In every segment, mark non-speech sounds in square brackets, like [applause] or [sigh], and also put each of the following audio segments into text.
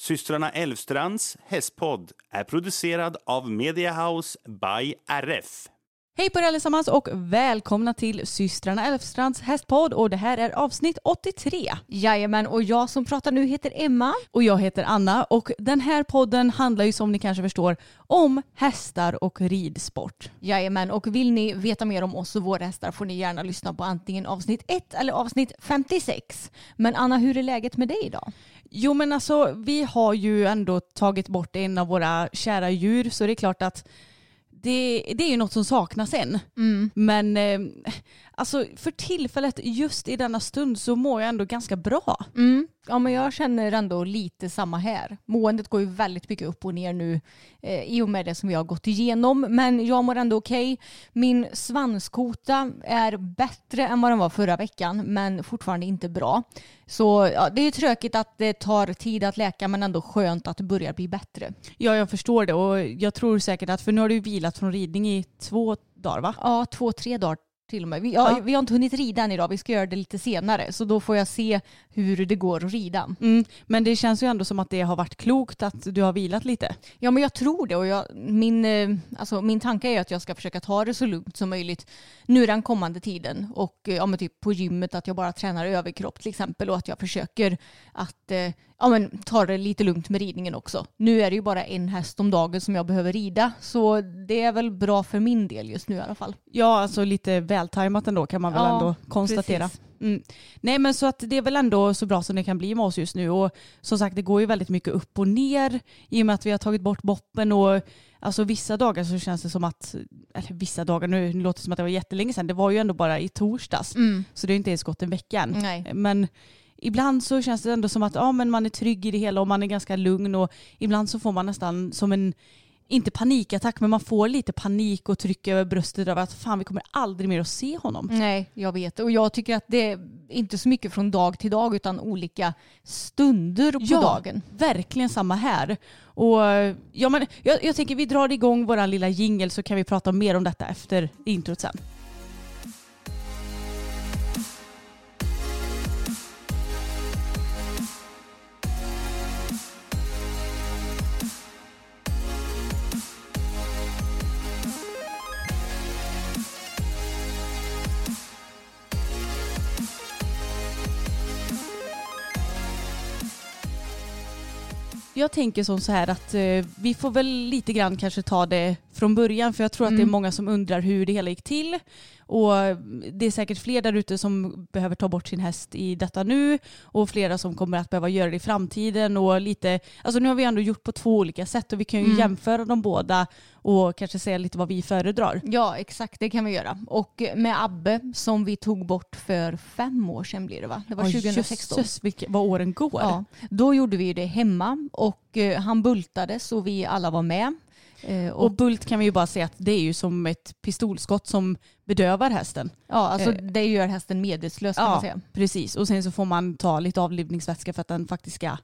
Systrarna Elvstrands hästpodd är producerad av Mediahouse by RF. Hej på er allesammans och välkomna till systrarna Elfstrands hästpodd och det här är avsnitt 83. Jajamän, och jag som pratar nu heter Emma. Och jag heter Anna och den här podden handlar ju som ni kanske förstår om hästar och ridsport. Jajamän, och vill ni veta mer om oss och våra hästar får ni gärna lyssna på antingen avsnitt 1 eller avsnitt 56. Men Anna, hur är läget med dig idag? Jo men alltså vi har ju ändå tagit bort en av våra kära djur så det är klart att det, det är ju något som saknas än. Men eh, alltså för tillfället just i denna stund så mår jag ändå ganska bra. Mm. Ja, men jag känner ändå lite samma här. Måendet går ju väldigt mycket upp och ner nu eh, i och med det som vi har gått igenom. Men jag mår ändå okej. Min svanskota är bättre än vad den var förra veckan, men fortfarande inte bra. Så ja, det är tråkigt att det tar tid att läka, men ändå skönt att det börjar bli bättre. Ja jag förstår det och jag tror säkert att för nu har du vilat från ridning i två dagar va? Ja, två, tre dagar till med. Vi, ja, Ja. vi har inte hunnit rida än idag, vi ska göra det lite senare. Så då får jag se hur det går att rida. Mm, men det känns ju ändå som att det har varit klokt att du har vilat lite. Ja men jag tror det och jag, min, eh, alltså, min tanke är att jag ska försöka ta det så lugnt som möjligt nu den kommande tiden och eh, ja, typ på gymmet att jag bara tränar överkropp till exempel och att jag försöker att eh, ja, men, ta det lite lugnt med ridningen också. Nu är det ju bara en häst om dagen som jag behöver rida så det är väl bra för min del just nu i alla fall. Ja, alltså lite vältajmat ändå kan man väl Ja, ändå konstatera. Mm. Nej men så att det är väl ändå så bra som det kan bli med oss just nu och som sagt det går ju väldigt mycket upp och ner i och med att vi har tagit bort boppen och alltså vissa dagar så känns det som att, eller vissa dagar, nu låter det som att det var jättelänge sedan, det var ju ändå bara i torsdags så det har inte ens gått en vecka än. Nej. Men ibland så känns det ändå som att ja, men man är trygg i det hela och man är ganska lugn och ibland så får man nästan som en inte panikattack men man får lite panik och tryck över bröstet över att fan vi kommer aldrig mer att se honom. Nej, jag vet. Och jag tycker att det är inte så mycket från dag till dag utan olika stunder på ja, dagen. verkligen samma här. Och, ja, men jag, jag tänker vi drar igång vår lilla jingel så kan vi prata mer om detta efter introt sen. Jag tänker som så här att eh, vi får väl lite grann kanske ta det från början för jag tror att det är många som undrar hur det hela gick till. Och det är säkert fler där ute som behöver ta bort sin häst i detta nu och flera som kommer att behöva göra det i framtiden. Och lite, alltså nu har vi ändå gjort på två olika sätt och vi kan ju jämföra dem båda och kanske säga lite vad vi föredrar. Ja, exakt. Det kan vi göra. Och med Abbe som vi tog bort för fem år sedan blir det va? Det var Ja, 2016. Jösses vad åren går. Ja, då gjorde vi det hemma och eh, han bultades och vi alla var med. Eh, Och och, bult kan vi ju bara säga att det är ju som ett pistolskott som bedövar hästen. ja, alltså eh, det gör hästen medvetslös kan man säga. precis. Och sen så får man ta lite avlivningsvätska för att den faktiskt ska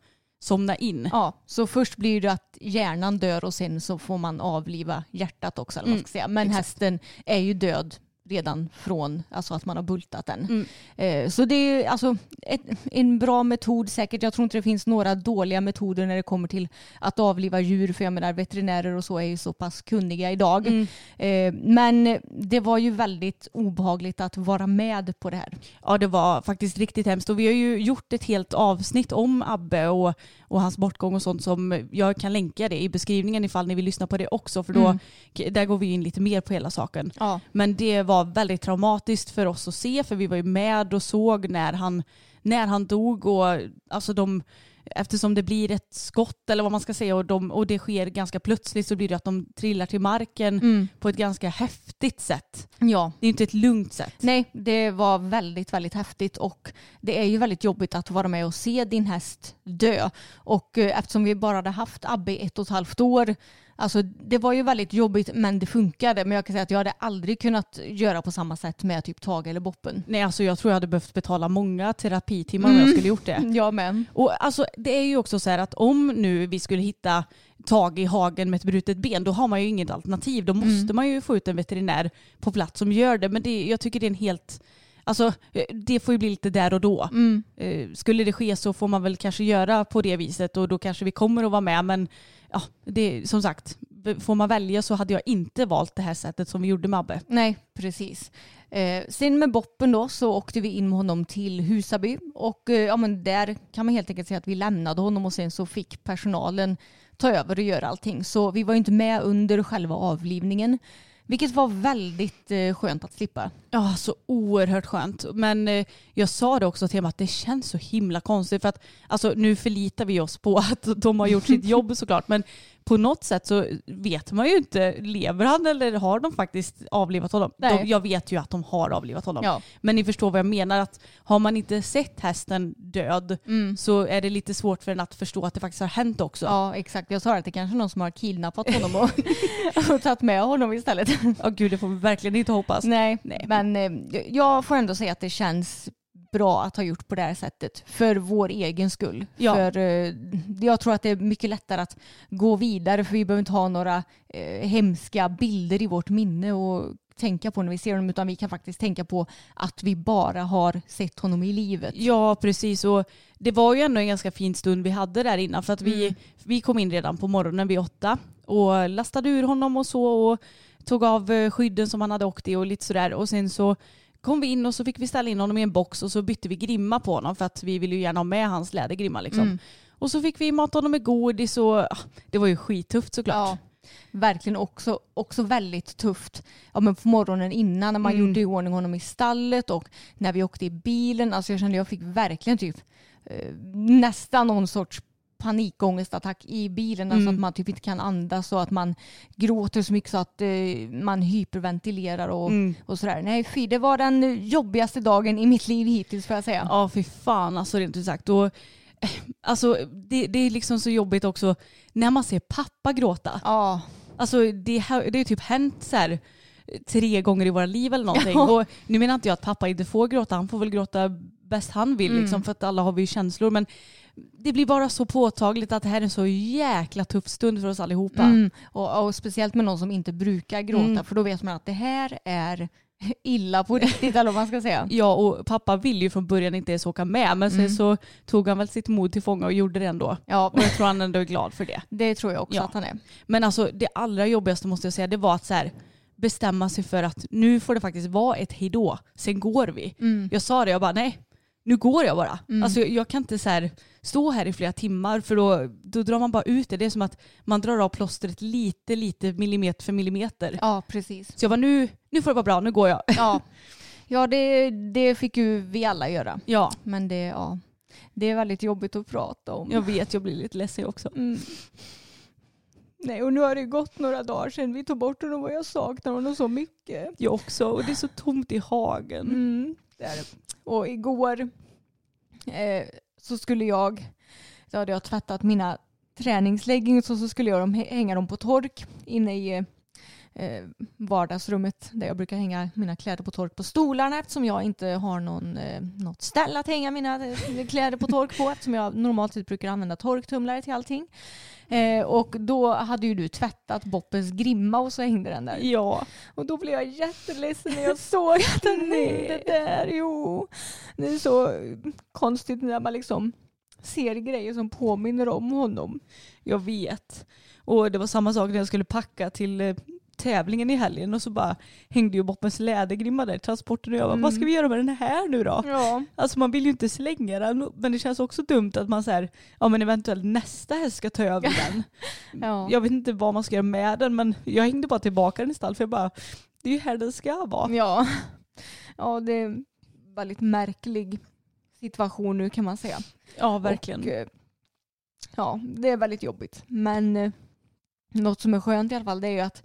somna in. Ja, så först blir det att hjärnan dör och sen så får man avliva hjärtat också. Eller ska säga. Men hästen är ju död redan från alltså att man har bultat den. Mm. Eh, så det är alltså ett, en bra metod säkert. Jag tror inte det finns några dåliga metoder när det kommer till att avliva djur. För jag menar veterinärer och så är ju så pass kunniga idag. Mm. Eh, men det var ju väldigt obehagligt att vara med på det här. Ja det var faktiskt riktigt hemskt och vi har ju gjort ett helt avsnitt om Abbe och, och hans bortgång och sånt som jag kan länka det i beskrivningen ifall ni vill lyssna på det också för då Mm. där går vi in lite mer på hela saken. Ja. Men det var väldigt traumatiskt för oss att se för vi var ju med och såg när han, när han dog och alltså de Eftersom det blir ett skott eller vad man ska säga och, de, och det sker ganska plötsligt så blir det att de trillar till marken Mm. på ett ganska häftigt sätt. ja. Det är inte ett lugnt sätt. Nej, det var väldigt, väldigt häftigt och det är ju väldigt jobbigt att vara med och se din häst dö. Och eh, eftersom vi bara hade haft Abbe ett och ett halvt år, alltså det var ju väldigt jobbigt men det funkade. Men jag kan säga att jag hade aldrig kunnat göra på samma sätt med typ Tage eller Boppen. Nej alltså jag tror jag hade behövt betala många terapitimmar om jag skulle gjort det. [laughs] Jag med. Och alltså, det är ju också så här att om nu vi skulle hitta Tage i hagen med ett brutet ben, då har man ju inget alternativ. Då måste man ju få ut en veterinär på plats som gör det. Men det, jag tycker det är en helt... Alltså det får ju bli lite där och då. Eh, Skulle det ske så får man väl kanske göra på det viset och då kanske vi kommer att vara med. Men ja, det, som sagt, får man välja så hade jag inte valt det här sättet som vi gjorde med Abbe. Nej, precis. Eh, sen med Boppen då så åkte vi in med honom till Husaby och eh, ja, men där kan man helt enkelt säga att vi lämnade honom och sen så fick personalen ta över och göra allting. Så vi var inte med under själva avlivningen. Vilket var väldigt eh, skönt att slippa. Ja, så oerhört skönt. Men eh, jag sa det också till dem att det känns så himla konstigt för att alltså, nu förlitar vi oss på [laughs] att de har gjort sitt jobb såklart. Men på något sätt så vet man ju inte, lever han eller har de faktiskt avlivat honom? Nej. De, jag vet ju att de har avlivat honom. Ja. Men ni förstår vad jag menar, att har man inte sett hästen död så är det lite svårt för en att förstå att det faktiskt har hänt också. Ja, exakt. Jag sa att det kanske är någon som har kidnappat honom och, [laughs] och tagit med honom istället. Ja, gud, det får vi verkligen inte hoppas. Nej, men eh, jag får ändå säga att det känns bra att ha gjort på det här sättet för vår egen skull. Ja. För eh, jag tror att det är mycket lättare att gå vidare för vi behöver inte ha några eh, hemska bilder i vårt minne och tänka på när vi ser honom utan vi kan faktiskt tänka på att vi bara har sett honom i livet. Ja, precis. Och det var ju ändå en ganska fin stund vi hade där innan. För att vi, vi kom in redan på morgonen vid åtta och lastade ur honom och så och tog av eh, skydden som han hade åkt i och lite sådär. Och sen så kom vi in och så fick vi ställa in honom i en box och så bytte vi grimma på honom för att vi ville ju gärna ha med hans lädergrimma liksom. Och så fick vi mata honom med godis och ah, det var ju skittufft såklart. Ja, verkligen också, också väldigt tufft. Ja, men på morgonen innan när man Mm. gjorde i ordning honom i stallet och när vi åkte i bilen. Alltså jag kände jag fick verkligen typ eh, nästan någon sorts panikångestattack i bilen. Alltså Mm. att man typ inte kan andas och att man gråter så mycket så att eh, man hyperventilerar och, Mm. och sådär. Nej fy, det var den jobbigaste dagen i mitt liv hittills får jag säga. Ja, fy fan alltså rent ut sagt. Och, eh, alltså, det, det är liksom så jobbigt också när man ser pappa gråta. Ja. Alltså det, det har typ hänt så här eh, tre gånger i våra liv eller någonting. [laughs] Ja. Och nu menar inte jag att pappa inte får gråta, han får väl gråta bäst han vill Mm. liksom, för att alla har vi ju känslor. Men det blir bara så påtagligt att det här är en så jäkla tuff stund för oss allihopa. Mm. Och, och speciellt med någon som inte brukar gråta Mm. för då vet man att det här är [laughs] illa på riktigt eller vad man ska säga. [laughs] Ja och pappa ville ju från början inte ens åka med men sen Mm. så tog han väl sitt mod till fånga och gjorde det ändå. Ja, Och jag tror han ändå är glad för det. [laughs] det tror jag också Ja. att han är. Men alltså det allra jobbigaste måste jag säga det var att så här, bestämma sig för att nu får det faktiskt vara ett hejdå. Sen går vi. Mm. Jag sa det, jag bara nej, nu går jag bara. Alltså, jag, kan inte så här, stå här i flera timmar för då, då drar man bara ut det. Det är som att man drar av plåstret lite, lite millimeter för millimeter. Ja, precis. Så jag bara nu, nu får det vara bra, nu går jag. [laughs] Ja, ja det, det fick ju vi alla göra. Ja, Men det, ja, det är väldigt jobbigt att prata om. jag vet, jag blir lite ledsen också. Mm. Nej, och nu har det gått några dagar sedan vi tog bort honom och jag saknar honom så mycket. Jag också, och det är så tomt i hagen. Mm, det är det. Och igår eh, så skulle jag, då hade jag tvättat mina träningsleggings och så skulle jag dem, hänga dem på tork inne i eh, vardagsrummet där jag brukar hänga mina kläder på tork på stolarna eftersom jag inte har någon, eh, något ställe att hänga mina eh, kläder på tork på eftersom jag normalt sett brukar använda torktumlare till allting. Eh, och då hade ju du tvättat Boppens grimma och så hängde den där. Ja. Och då blev jag jätteledsen när jag [laughs] såg att den hängde där. Jo, det är så konstigt när man liksom ser grejer som påminner om honom. Jag vet. Och det var samma sak när jag skulle packa till eh, tävlingen i helgen och så bara hängde ju Boppens lädergrimma där i transporten och jag bara, Mm. vad ska vi göra med den här nu då? Ja. Alltså man vill ju inte slänga den men det känns också dumt att man säger ja men eventuellt nästa häst ska ta över [laughs] den. Ja. Jag vet inte vad man ska göra med den men jag hängde bara tillbaka den i stall för jag bara det är ju här den ska vara. Ja. ja, det är en väldigt märklig situation nu kan man säga. Ja verkligen. Och, eh, ja, det är väldigt jobbigt. Men eh, något som är skönt i alla fall det är ju att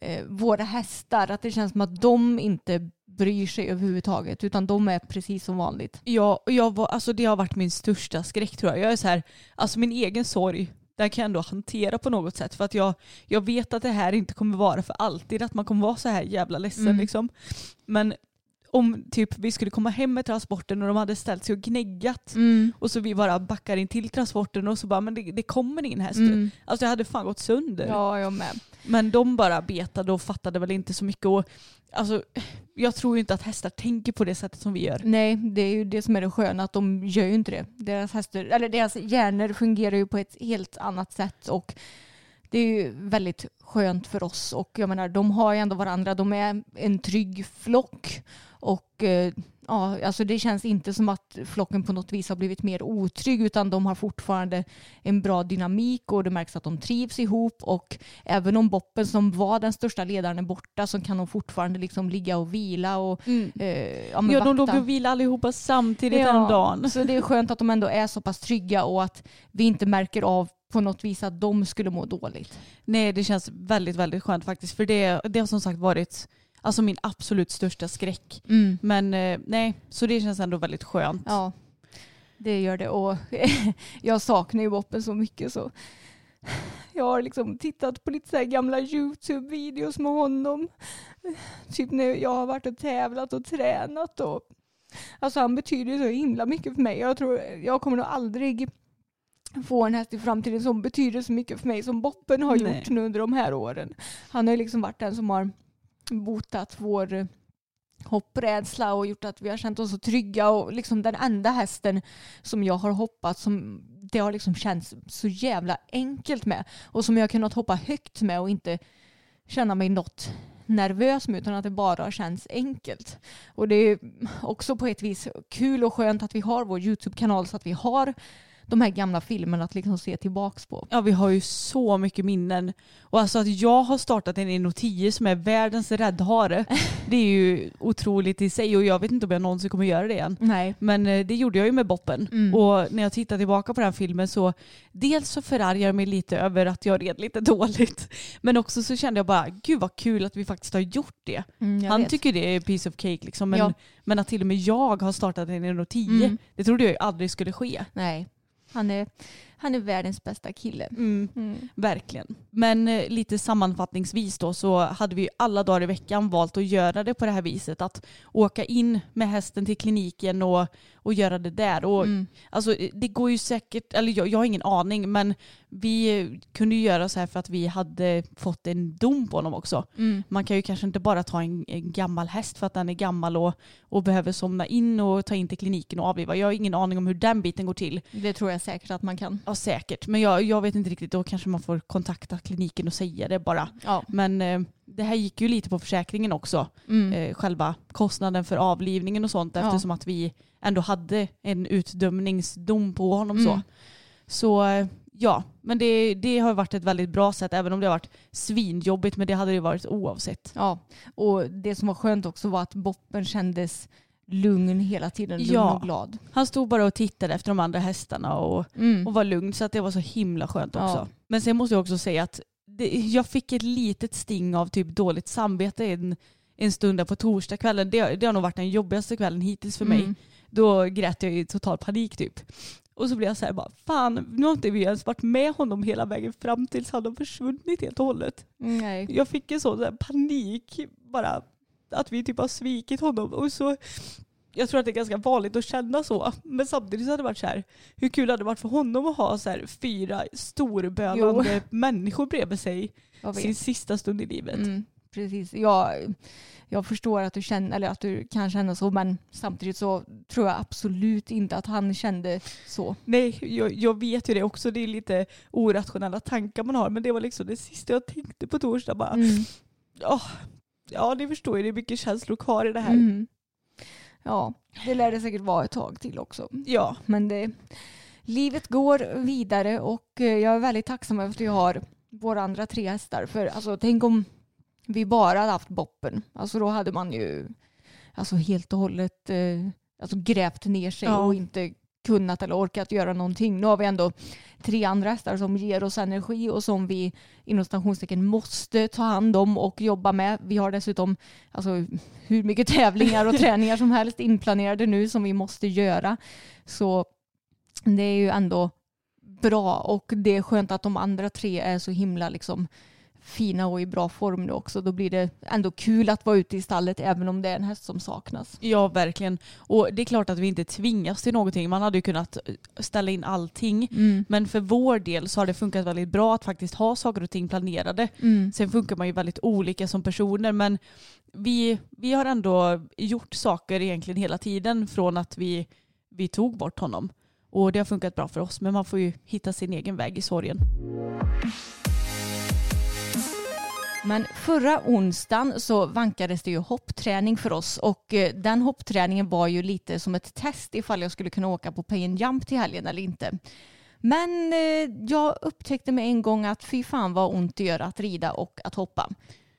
eh, våra hästar, att det känns som att de inte bryr sig överhuvudtaget utan de är precis som vanligt. Ja, och jag var, alltså det har varit min största skräck tror jag. Jag är så här, alltså min egen sorg, den kan jag ändå hantera på något sätt. För att jag, jag vet att det här inte kommer vara för alltid, att man kommer vara så här jävla ledsen Mm. liksom. Men om typ vi skulle komma hem med transporten och de hade ställt sig och gnäggat och så vi bara backar in till transporten och så bara men det, det kommer ingen häst. Mm. Alltså jag hade fan gått sönder. Ja, jag med. Men de bara betade och fattade väl inte så mycket. Och, alltså, jag tror ju inte att hästar tänker på det sättet som vi gör. Nej, det är ju det som är det sköna att de gör ju inte det. Deras, hästar, eller deras hjärnor fungerar ju på ett helt annat sätt och det är ju väldigt skönt för oss och jag menar de har ju ändå varandra. De är en trygg flock och eh, ja, alltså det känns inte som att flocken på något vis har blivit mer otrygg utan de har fortfarande en bra dynamik och det märks att de trivs ihop och även om Boppen som var den största ledaren är borta så kan de fortfarande liksom ligga och vila och eh, ja, Ja, de låg och vilade allihopa samtidigt Ja, häromdagen. Så det är skönt att de ändå är så pass trygga och att vi inte märker av på något vis att de skulle må dåligt. Nej, det känns väldigt, väldigt skönt faktiskt. För det, det har som sagt varit alltså, min absolut största skräck. Men eh, nej, så det känns ändå väldigt skönt. Ja, det gör det. Och [laughs] jag saknar ju Boppen så mycket så jag har liksom tittat på lite så gamla YouTube-videos med honom. Typ när jag har varit och tävlat och tränat. Och, alltså han betyder ju så himla mycket för mig. Jag tror jag kommer nog aldrig få en häst i framtiden som betyder så mycket för mig som Boppen har Nej. gjort nu under de här åren. Han har ju liksom varit den som har botat vår eh, hopprädsla och gjort att vi har känt oss så trygga och liksom den enda hästen som jag har hoppat som det har liksom känts så jävla enkelt med och som jag kunnat hoppa högt med och inte känna mig något nervös med utan att det bara har känts enkelt. Och det är också på ett vis kul och skönt att vi har vår YouTube-kanal så att vi har de här gamla filmerna att liksom se tillbaks på. Ja, vi har ju så mycket minnen. Och alltså att jag har startat en 10 som är världens räddhare, [laughs] det är ju otroligt i sig och jag vet inte om jag någonsin kommer göra det igen. Nej. Men eh, det gjorde jag ju med Boppen. Mm. Och när jag tittar tillbaka på den filmen så dels så förargar jag mig lite över att jag red lite [laughs] dåligt. Men också så kände jag bara, gud vad kul att vi faktiskt har gjort det. Mm, Han vet. tycker det är piece of cake liksom. Men, Ja. men att till och med jag har startat en 10, Mm. det trodde jag ju aldrig skulle ske. Nej. Han är, han är världens bästa kille. Mm. Mm. Verkligen. Men eh, lite sammanfattningsvis då så hade vi alla dagar i veckan valt att göra det på det här viset. Att åka in med hästen till kliniken och, och göra det där. Och, Mm. Alltså, det går ju säkert, eller jag, jag har ingen aning, men vi eh, kunde ju göra så här för att vi hade fått en dom på honom också. Mm. Man kan ju kanske inte bara ta en, en gammal häst för att den är gammal och, och behöver somna in och ta in till kliniken och avliva. Jag har ingen aning om hur den biten går till. Det tror jag säkert att man kan. Ja säkert, men jag, jag vet inte riktigt. Då kanske man får kontakta kliniken och säga det bara. Ja. Men eh, det här gick ju lite på försäkringen också. Mm. Eh, själva kostnaden för avlivningen och sånt Ja. eftersom att vi ändå hade en utdömningsdom på honom. Mm. Så, så eh, ja, men det, det har varit ett väldigt bra sätt även om det har varit svinjobbigt men det hade det varit oavsett. Ja, och det som var skönt också var att Boppen kändes lugn hela tiden, lugn Ja. och glad. Han stod bara och tittade efter de andra hästarna och, Mm. och var lugn så att det var så himla skönt också. Ja. Men sen måste jag också säga att det, jag fick ett litet sting av typ dåligt samvete en, en stund där på torsdagskvällen. Det, det har nog varit den jobbigaste kvällen hittills för mig. Mm. Då grät jag i total panik typ. Och så blir jag så här bara, fan nu har inte vi ens varit med honom hela vägen fram tills han har försvunnit helt och hållet. Nej. Jag fick en sån där panik bara att vi typ har svikit honom. Och så, jag tror att det är ganska vanligt att känna så. Men samtidigt så hade det varit så här, hur kul hade det varit för honom att ha så här fyra storbölande människor bredvid sig sin sista stund i livet. Mm, precis. Jag, jag förstår att du, känner, eller att du kan känna så men samtidigt så tror jag absolut inte att han kände så. Nej, jag, jag vet ju det också. Det är lite orationella tankar man har. Men det var liksom det sista jag tänkte på torsdag. Bara, Mm. "Åh, ja, ni förstår ju, det är mycket känslor kvar i det här. Mm. Ja, det lär det säkert vara ett tag till också. Ja, Men det, livet går vidare och eh, jag är väldigt tacksam över att vi har våra andra tre hästar. För alltså, tänk om vi bara hade haft boppen. Alltså då hade man ju alltså, helt och hållet eh, alltså, grävt ner sig Ja. och inte kunnat eller orkat göra någonting. Nu har vi ändå tre andra hästar som ger oss energi och som vi inom stationstecken måste ta hand om och jobba med. Vi har dessutom alltså, hur mycket tävlingar och [laughs] träningar som helst inplanerade nu som vi måste göra. Så det är ju ändå bra och det är skönt att de andra tre är så himla liksom fina och i bra form nu också. Då blir det ändå kul att vara ute i stallet även om det är en häst som saknas. ja, verkligen. Och det är klart att vi inte tvingas till någonting. Man hade ju kunnat ställa in allting. Men för vår del så har det funkat väldigt bra att faktiskt ha saker och ting planerade. Sen funkar man ju väldigt olika som personer men vi, vi har ändå gjort saker egentligen hela tiden från att vi, vi tog bort honom. Och det har funkat bra för oss men man får ju hitta sin egen väg i sorgen. Men förra onsdagen så vankades det ju hoppträning för oss och eh, den hoppträningen var ju lite som ett test ifall jag skulle kunna åka på pay and jump till helgen eller inte. Men eh, jag upptäckte med en gång att fy fan vad ont det gör att rida och att hoppa.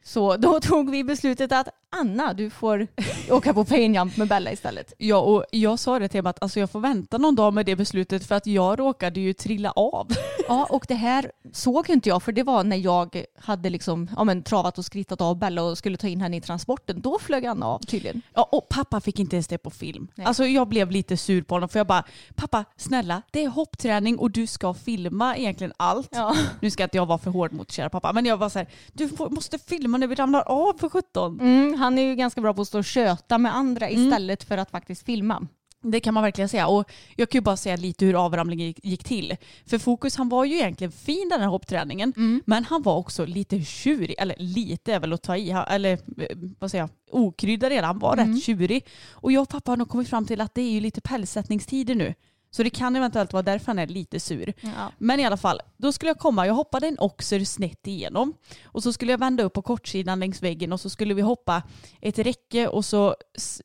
Så då [laughs] tog vi beslutet att Anna, du får [laughs] åka på pay and jump med Bella istället. Ja och jag sa det till mig att alltså, jag får vänta någon dag med det beslutet för att jag råkade ju trilla av. [laughs] Ja, och det här såg inte jag för det var när jag hade liksom, ja, men, travat och skrittat av Bella och skulle ta in henne i transporten. Då flög Anna av tydligen. Ja, och pappa fick inte ens det på film. Nej. Alltså jag blev lite sur på honom för jag bara, pappa snälla det är hoppträning och du ska filma egentligen allt. Ja. Nu ska inte jag vara för hård mot kära pappa men jag var så här, du måste filma när vi ramlar av för 17. Mm, han är ju ganska bra på att stå och köta med andra istället för att faktiskt filma. Det kan man verkligen säga. Och jag kan ju bara säga lite hur avramlingen gick, till. För Fokus han var ju egentligen fin den här hoppträningen. Men han var också lite tjurig. Eller lite är väl att ta i. Eller eh, vad säger jag? Okryddad redan. Han var rätt tjurig. Och jag och pappa har nog kommit fram till att det är ju lite pälssättningstider nu. Så det kan eventuellt vara därför han är lite sur. Ja. Men i alla fall, då skulle jag komma. Jag hoppade en oxer snett igenom. Och så skulle jag vända upp på kortsidan längs väggen och så skulle vi hoppa ett räcke och så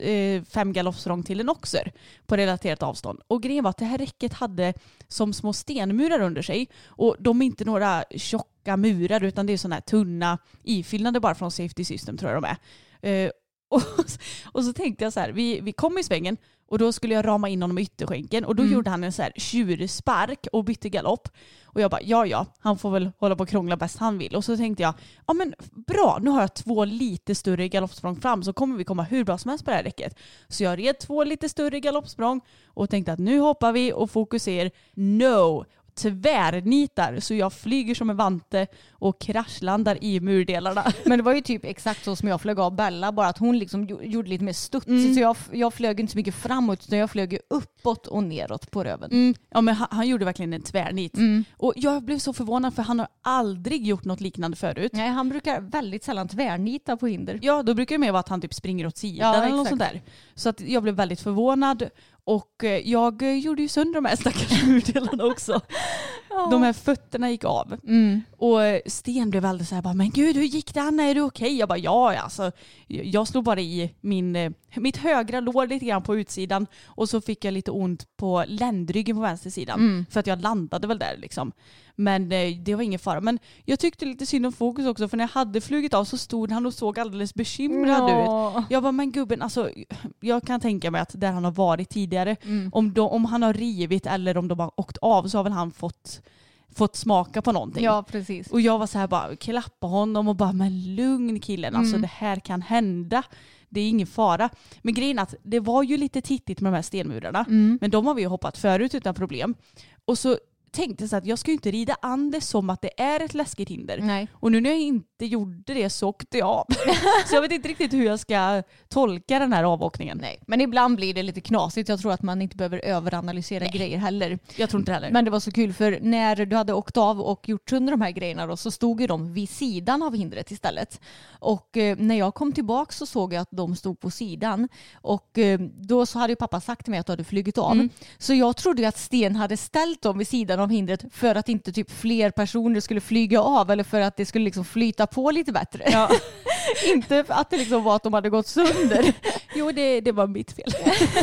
eh, fem galoppsprång till en oxer på relaterat avstånd. Och grejen var att det här räcket hade som små stenmurar under sig. Och de är inte några tjocka murar utan det är sådana här tunna ifyllnader bara från Safety System tror jag de är. Eh, och, och så tänkte jag så här, vi, vi kom i svängen och då skulle jag rama in honom i ytterskänken och då gjorde han en så här tjurspark och bytte galopp. Och jag bara, ja ja, han får väl hålla på och krångla bäst han vill. Och så tänkte jag, ja men bra, nu har jag två lite större galoppsprång fram så kommer vi komma hur bra som helst på det här räcket. Så jag red två lite större galoppsprång och tänkte att nu hoppar vi och fokuserar. No! Tvärnitar så jag flyger som en vante och kraschlandar i murdelarna. [laughs] Men det var ju typ exakt så som jag flög av Bella, bara att hon liksom gjo- gjorde lite mer studs. Så jag, jag flög inte så mycket framåt utan jag flög uppåt och neråt på röven. Mm, ja, men han, han gjorde verkligen en tvärnit. Och jag blev så förvånad för han har aldrig gjort något liknande förut. Nej, han brukar väldigt sällan tvärnita på hinder. Ja, då brukar det mer vara att han typ springer åt sidan Ja, eller något sånt där. Så att jag blev väldigt förvånad. Och eh, jag eh, gjorde ju sönder de här stackars [laughs] murdelarna också. De här fötterna gick av. Och eh, Sten blev väldigt så här, bara, men gud hur gick det Anna, är du okej? Jag bara ja alltså. Jag slog bara i min, eh, mitt högra lår lite grann på utsidan och så fick jag lite ont på ländryggen på vänster sidan. För att jag landade väl där liksom. Men eh, det var ingen fara. Men jag tyckte lite synd om Fokus också för när jag hade flugit av så stod han och såg alldeles bekymrad Ja. ut. Jag bara, men gubben, alltså, jag kan tänka mig att där han har varit tidigare, om, de, om han har rivit eller om de har åkt av så har väl han fått, fått smaka på någonting. Ja, precis. Och jag var så här bara, klappa honom och bara, men lugn killen, alltså det här kan hända. det är ingen fara. Men grejen är att det var ju lite tittigt med de här stenmurarna. Mm. Men de har vi ju hoppat förut utan problem. Och så tänkte så att jag ska ju inte rida an det som att det är ett läskigt hinder. Nej. Och nu när jag inte gjorde det så åkte jag av. [laughs] så jag vet inte riktigt hur jag ska tolka den här avåkningen. Nej, men ibland blir det lite knasigt. Jag tror att man inte behöver överanalysera grejer heller. Jag tror inte heller. Men det var så kul för när du hade åkt av och gjort sönder de här grejerna då, så stod ju de vid sidan av hindret istället. Och eh, när jag kom tillbaka så såg jag att de stod på sidan. Och eh, då så hade ju pappa sagt till mig att du hade flugit av. Så jag trodde ju att Sten hade ställt dem vid sidan av hindret för att inte typ fler personer skulle flyga av eller för att det skulle liksom flyta på lite bättre. Ja. [laughs] inte att det liksom var att de hade gått sönder. [laughs] Jo, det, det var mitt fel.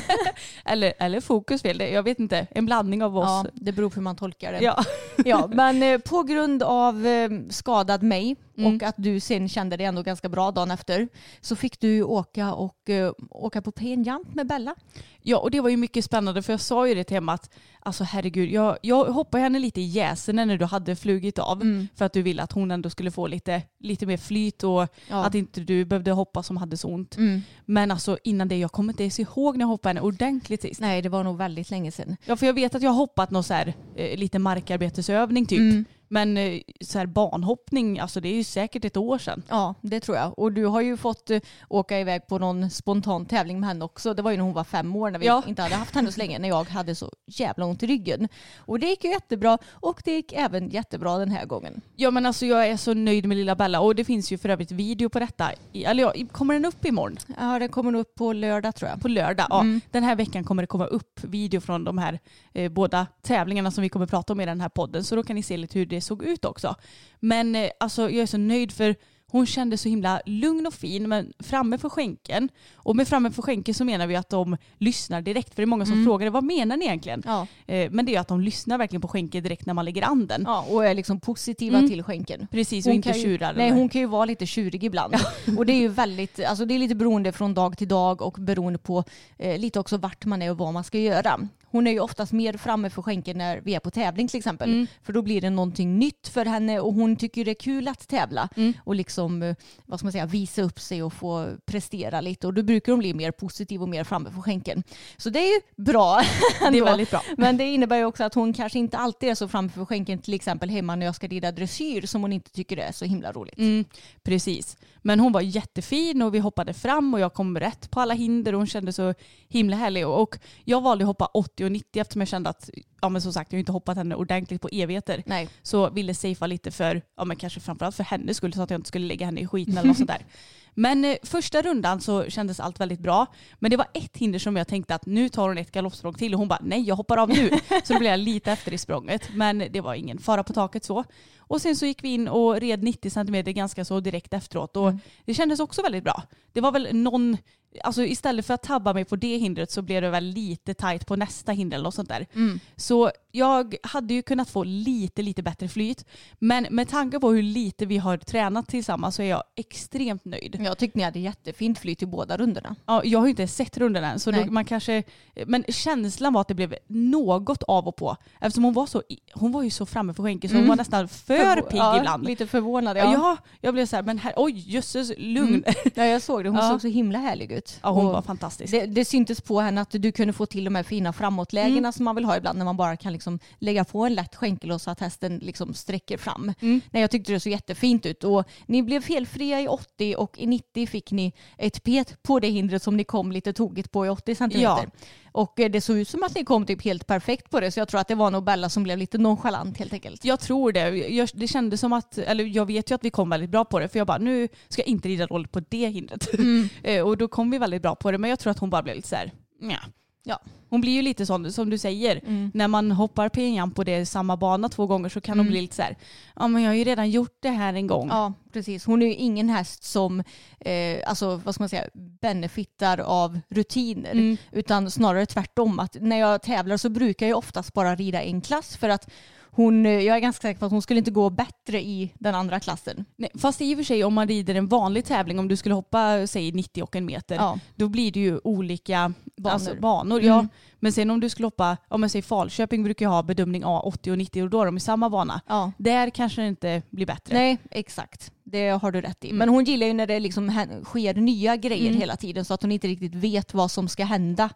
[laughs] eller, eller fokus fel. Det- Jag vet inte. En blandning av oss. Ja, det beror på hur man tolkar det. Ja. Ja, men eh, på grund av eh, skadad mig Mm. och att du sen kände dig ändå ganska bra dagen efter så fick du åka och eh, åka på penjump med Bella. Ja, och det var ju mycket spännande för jag sa ju det till Emma att alltså herregud, jag, jag hoppade henne lite i jäsen när du hade flugit av Mm. för att du ville att hon ändå skulle få lite, lite mer flyt och Ja. att inte du behövde hoppa som hade så ont. Mm. Men alltså innan det, jag kommer inte ens ihåg när jag hoppade henne ordentligt sist. Nej, det var nog väldigt länge sedan. Ja, för jag vet att jag hoppat någon så här, eh, lite markarbetesövning typ. Men eh, så här banhoppning, alltså det är ju säkert ett år sedan. Ja, det tror jag. Och du har ju fått eh, åka iväg på någon spontan tävling med henne också. Det var ju när hon var fem år när vi Ja. inte hade haft henne så länge, när jag hade så jävla ont i ryggen. Och det gick ju jättebra och det gick även jättebra den här gången. Ja men alltså jag är så nöjd med lilla Bella och det finns ju för övrigt video på detta. Eller ja, kommer den upp imorgon? Ja, det kommer upp på lördag tror jag. På lördag. Ja, Mm. Den här veckan kommer det komma upp video från de här eh, båda tävlingarna som vi kommer prata om i den här podden. Så då kan ni se lite hur det såg ut också. Men eh, alltså jag är så nöjd för hon kände så himla lugn och fin men framme för skänken. Och med framme för skänken så menar vi att de lyssnar direkt. För det är många som frågar vad menar ni egentligen? Ja. Eh, men det är att de lyssnar verkligen på skänken direkt när man lägger an den. Ja, och är liksom positiva Mm. till skänken. Precis och inte ju, tjurar. Nej, hon kan ju vara lite tjurig ibland. [laughs] och det är ju väldigt, alltså det är lite beroende från dag till dag och beroende på eh, lite också vart man är och vad man ska göra. Hon är ju oftast mer framme för skänken när vi är på tävling till exempel. Mm. För då blir det någonting nytt för henne och hon tycker det är kul att tävla Mm. och liksom, eh, vad ska man säga, visa upp sig och få prestera lite. Och då brukar hon bli mer positiv och mer framme för skänken. Så det är ju bra. [laughs] det är väldigt bra. Men det innebär ju också att hon kanske inte alltid är så framför skänken till exempel hemma när jag ska rida dressyr som hon inte tycker är så himla roligt. Mm, precis. Men hon var jättefin och vi hoppade fram och jag kom rätt på alla hinder och hon kände så himla härlig. Och jag valde att hoppa 80 och 90 eftersom jag kände att, ja men som sagt jag har inte hoppat henne ordentligt på evigheter. Nej. Så ville safea lite för, ja men kanske framförallt för hennes skull så att jag inte skulle lägga henne i skiten eller något sånt där. [laughs] Men eh, första rundan så kändes allt väldigt bra. Men det var ett hinder som jag tänkte att nu tar hon ett galoppsprång till och hon bara nej jag hoppar av nu. [laughs] Så då blev jag lite efter i språnget. Men det var ingen fara på taket så. Och sen så gick vi in och red 90 cm ganska så direkt efteråt och det kändes också väldigt bra. Det var väl någon, alltså istället för att tabba mig på det hindret så blev det väl lite tajt på nästa hinder eller något sånt där. Så jag hade ju kunnat få lite, lite bättre flyt. Men med tanke på hur lite vi har tränat tillsammans så är jag extremt nöjd. Jag tyckte ni hade jättefint flyt i båda rundorna. Ja, jag har ju inte sett rundan än, så då man kanske, men känslan var att det blev något av och på. Eftersom hon var, så, hon var ju så framme för skänken så hon var nästan för Förvå- pigg ja, ibland. Lite förvånad. Ja. Ja, jag blev så här, men här, oj jösses, lugn. ja jag såg det. Hon [laughs] Ja. såg så himla härlig ut. Ja, hon Och var fantastisk. det, det syntes på henne att du kunde få till de här fina framåtlägena Mm. som man vill ha ibland när man bara kan liksom lägga på en lätt skänkel och så att hästen liksom sträcker fram. Mm. Nej, jag tyckte det såg jättefint ut och ni blev felfria i 80 och i 90 fick ni ett pet på det hindret som ni kom lite tokigt på i 80 centimeter. Ja. Och eh, det såg ut som att ni kom typ helt perfekt på det så jag tror att det var nog Bella som blev lite nonchalant helt enkelt. Jag tror det. Jag, det kändes som att, eller jag vet ju att vi kom väldigt bra på det för jag bara nu ska jag inte rida dåligt på det hindret. [laughs] Eh, och då kom vi väldigt bra på det men jag tror att hon bara blev lite så här, nja. Ja. Hon blir ju lite sån som du säger. När man hoppar pinjam på det samma bana två gånger så kan hon bli lite så här, ja men jag har ju redan gjort det här en gång. Ja, precis. Hon är ju ingen häst som eh, alltså, vad ska man säga, benefittar av rutiner. Mm. Utan snarare tvärtom. Att när jag tävlar så brukar jag oftast bara rida en klass för att hon, eh, jag är ganska säker på att hon skulle inte gå bättre i den andra klassen. Nej, fast i och för sig om man rider en vanlig tävling, om du skulle hoppa säg 90 och en meter, Ja. då blir det ju olika Banor. Alltså, banor Mm. ja. Men sen om du skulle hoppa, om jag säger Falköping brukar ju ha bedömning A 80 och 90 och då är de i samma bana. Ja. Där kanske det inte blir bättre. Nej, exakt. det har du rätt i. Men hon gillar ju när det liksom sker nya grejer Mm. hela tiden så att hon inte riktigt vet vad som ska hända.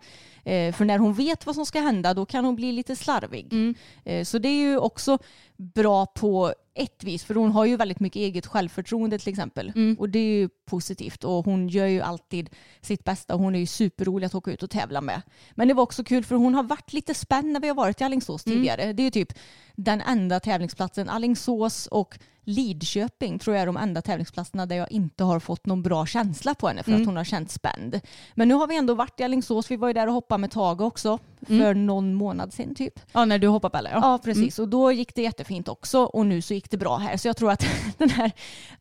Eh, för när hon vet vad som ska hända då kan hon bli lite slarvig. Mm. Eh, så det är ju också bra på ett vis för hon har ju väldigt mycket eget självförtroende till exempel. Mm. Och det är ju positivt och hon gör ju alltid sitt bästa. Hon är ju superrolig att åka ut och tävla med. Men det var också kul för hon har varit lite spänd när vi har varit i Alingsås Mm. tidigare. Det är ju typ den enda tävlingsplatsen. Alingsås och Lidköping tror jag är de enda tävlingsplatserna där jag inte har fått någon bra känsla på henne för Mm. att hon har känt spänd. Men nu har vi ändå varit i Alingsås. Vi var ju där och hoppade med Tage också för Mm. någon månad sedan typ. Ja, när du hoppar Bella. Ja. Ja, precis. Och då gick det jättefint också och nu så gick det bra här. Så jag tror att [laughs] den här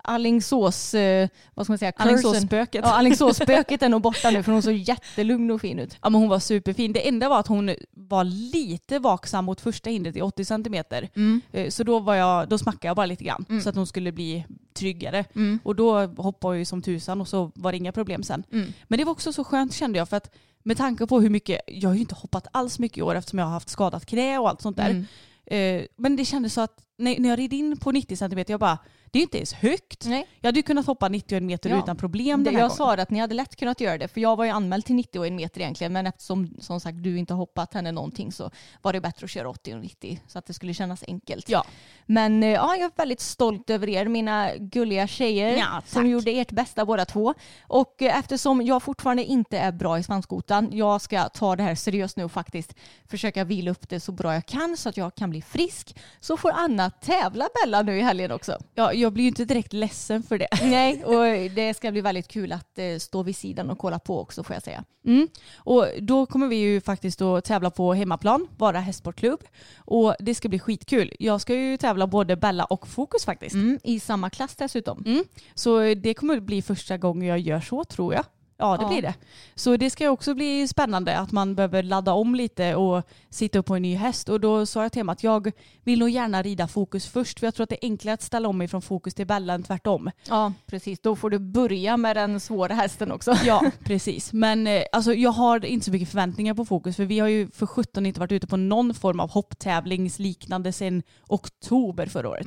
Alingsås, eh, vad ska man säga, Alingsåsspöket. Ja, Alingsåsspöket är nog [laughs] borta nu för hon såg jättelugn och fin ut. Ja men hon var superfin. Det enda var att hon var lite vaksam mot första hindret i 80 centimeter. Eh, Så då, var jag, då smackade jag bara lite grann så att hon skulle bli tryggare. Och då hoppade jag ju som tusan och så var det inga problem sen. Men det var också så skönt kände jag för att med tanke på hur mycket, jag har ju inte hoppat alls mycket i år eftersom jag har haft skadat knä och allt sånt där. Eh, Men det kändes så att när, när jag red in på 90 centimeter, jag bara, det är inte ens högt. Nej. Jag hade ju kunnat hoppa 91 meter Ja. utan problem Det, den här jag gången. sa att ni hade lätt kunnat göra det för jag var ju anmäld till 90 och en meter egentligen men eftersom som sagt du inte har hoppat henne någonting så var det bättre att köra 80 och 90 så att det skulle kännas enkelt. Ja. Men eh, ja, jag är väldigt stolt över er, mina gulliga tjejer Ja, som gjorde ert bästa båda två. Och eh, eftersom jag fortfarande inte är bra i svanskotan, jag ska ta det här seriöst nu och faktiskt försöka vila upp det så bra jag kan så att jag kan bli frisk. Så får Anna tävla Bella nu i helgen också. Ja, jag blir ju inte direkt ledsen för det. [laughs] Nej, och det ska bli väldigt kul att eh, stå vid sidan och kolla på också får jag säga. Mm. Och då kommer vi ju faktiskt att tävla på hemmaplan, Vara hästsportklubb. Och det ska bli skitkul. Jag ska ju tävla både Bella och Fokus faktiskt. Mm, I samma klass dessutom. Mm. Så det kommer bli första gången jag gör så tror jag. Ja det Ja. blir det. Så det ska också bli spännande att man behöver ladda om lite och sitta upp på en ny häst. Och då sa jag till att jag vill nog gärna rida Fokus först för jag tror att det är enklare att ställa om mig från Fokus till Bella än tvärtom. Ja, precis. Då får du börja med den svåra hästen också. [laughs] Ja, [laughs] precis. Men eh, alltså, jag har inte så mycket förväntningar på Fokus för vi har ju för 17 inte varit ute på någon form av hopptävlingsliknande sedan oktober förra året.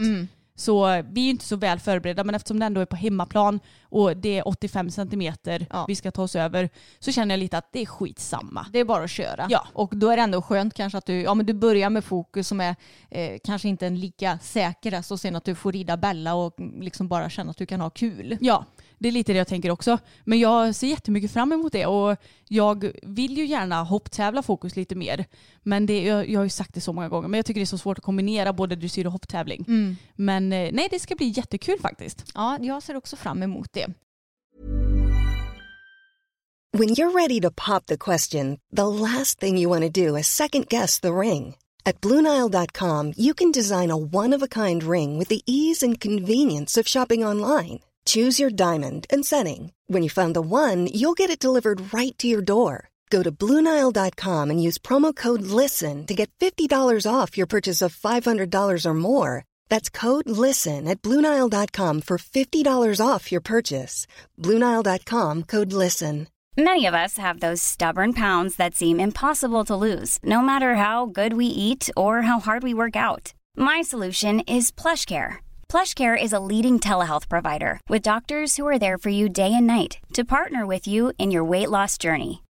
Så vi är inte så väl förberedda men eftersom det ändå är på hemmaplan och det är 85 centimeter Ja. vi ska ta oss över så känner jag lite att det är skitsamma. Det är bara att köra. Ja. Och då är det ändå skönt kanske att du, ja, men du börjar med fokus som är eh, kanske inte en lika säker häst och sen att du får rida Bella och mm, liksom bara känna att du kan ha kul. Ja, det är lite det jag tänker också. Men jag ser jättemycket fram emot det och jag vill ju gärna hopptävla fokus lite mer. Men det, jag, jag har ju sagt det så många gånger, men jag tycker det är så svårt att kombinera både dressyr och hopptävling. Men eh, nej, det ska bli jättekul faktiskt. Ja, jag ser också fram emot det. When you're ready to pop the question, the last thing you want to do is second guess the ring. At Bluenile.com, you can design a one of a kind ring with the ease and convenience of shopping online. Choose your diamond and setting. When you find the one, you'll get it delivered right to your door. Go to Bluenile.com and use promo code LISTEN to get $50 off your purchase of $500 or more. That's code LISTEN at Bluenile.com for $50 off your purchase. Bluenile.com code LISTEN. Many of us have those stubborn pounds that seem impossible to lose, no matter how good we eat or how hard we work out. My solution is PlushCare. PlushCare is a leading telehealth provider with doctors who are there for you day and night to partner with you in your weight loss journey.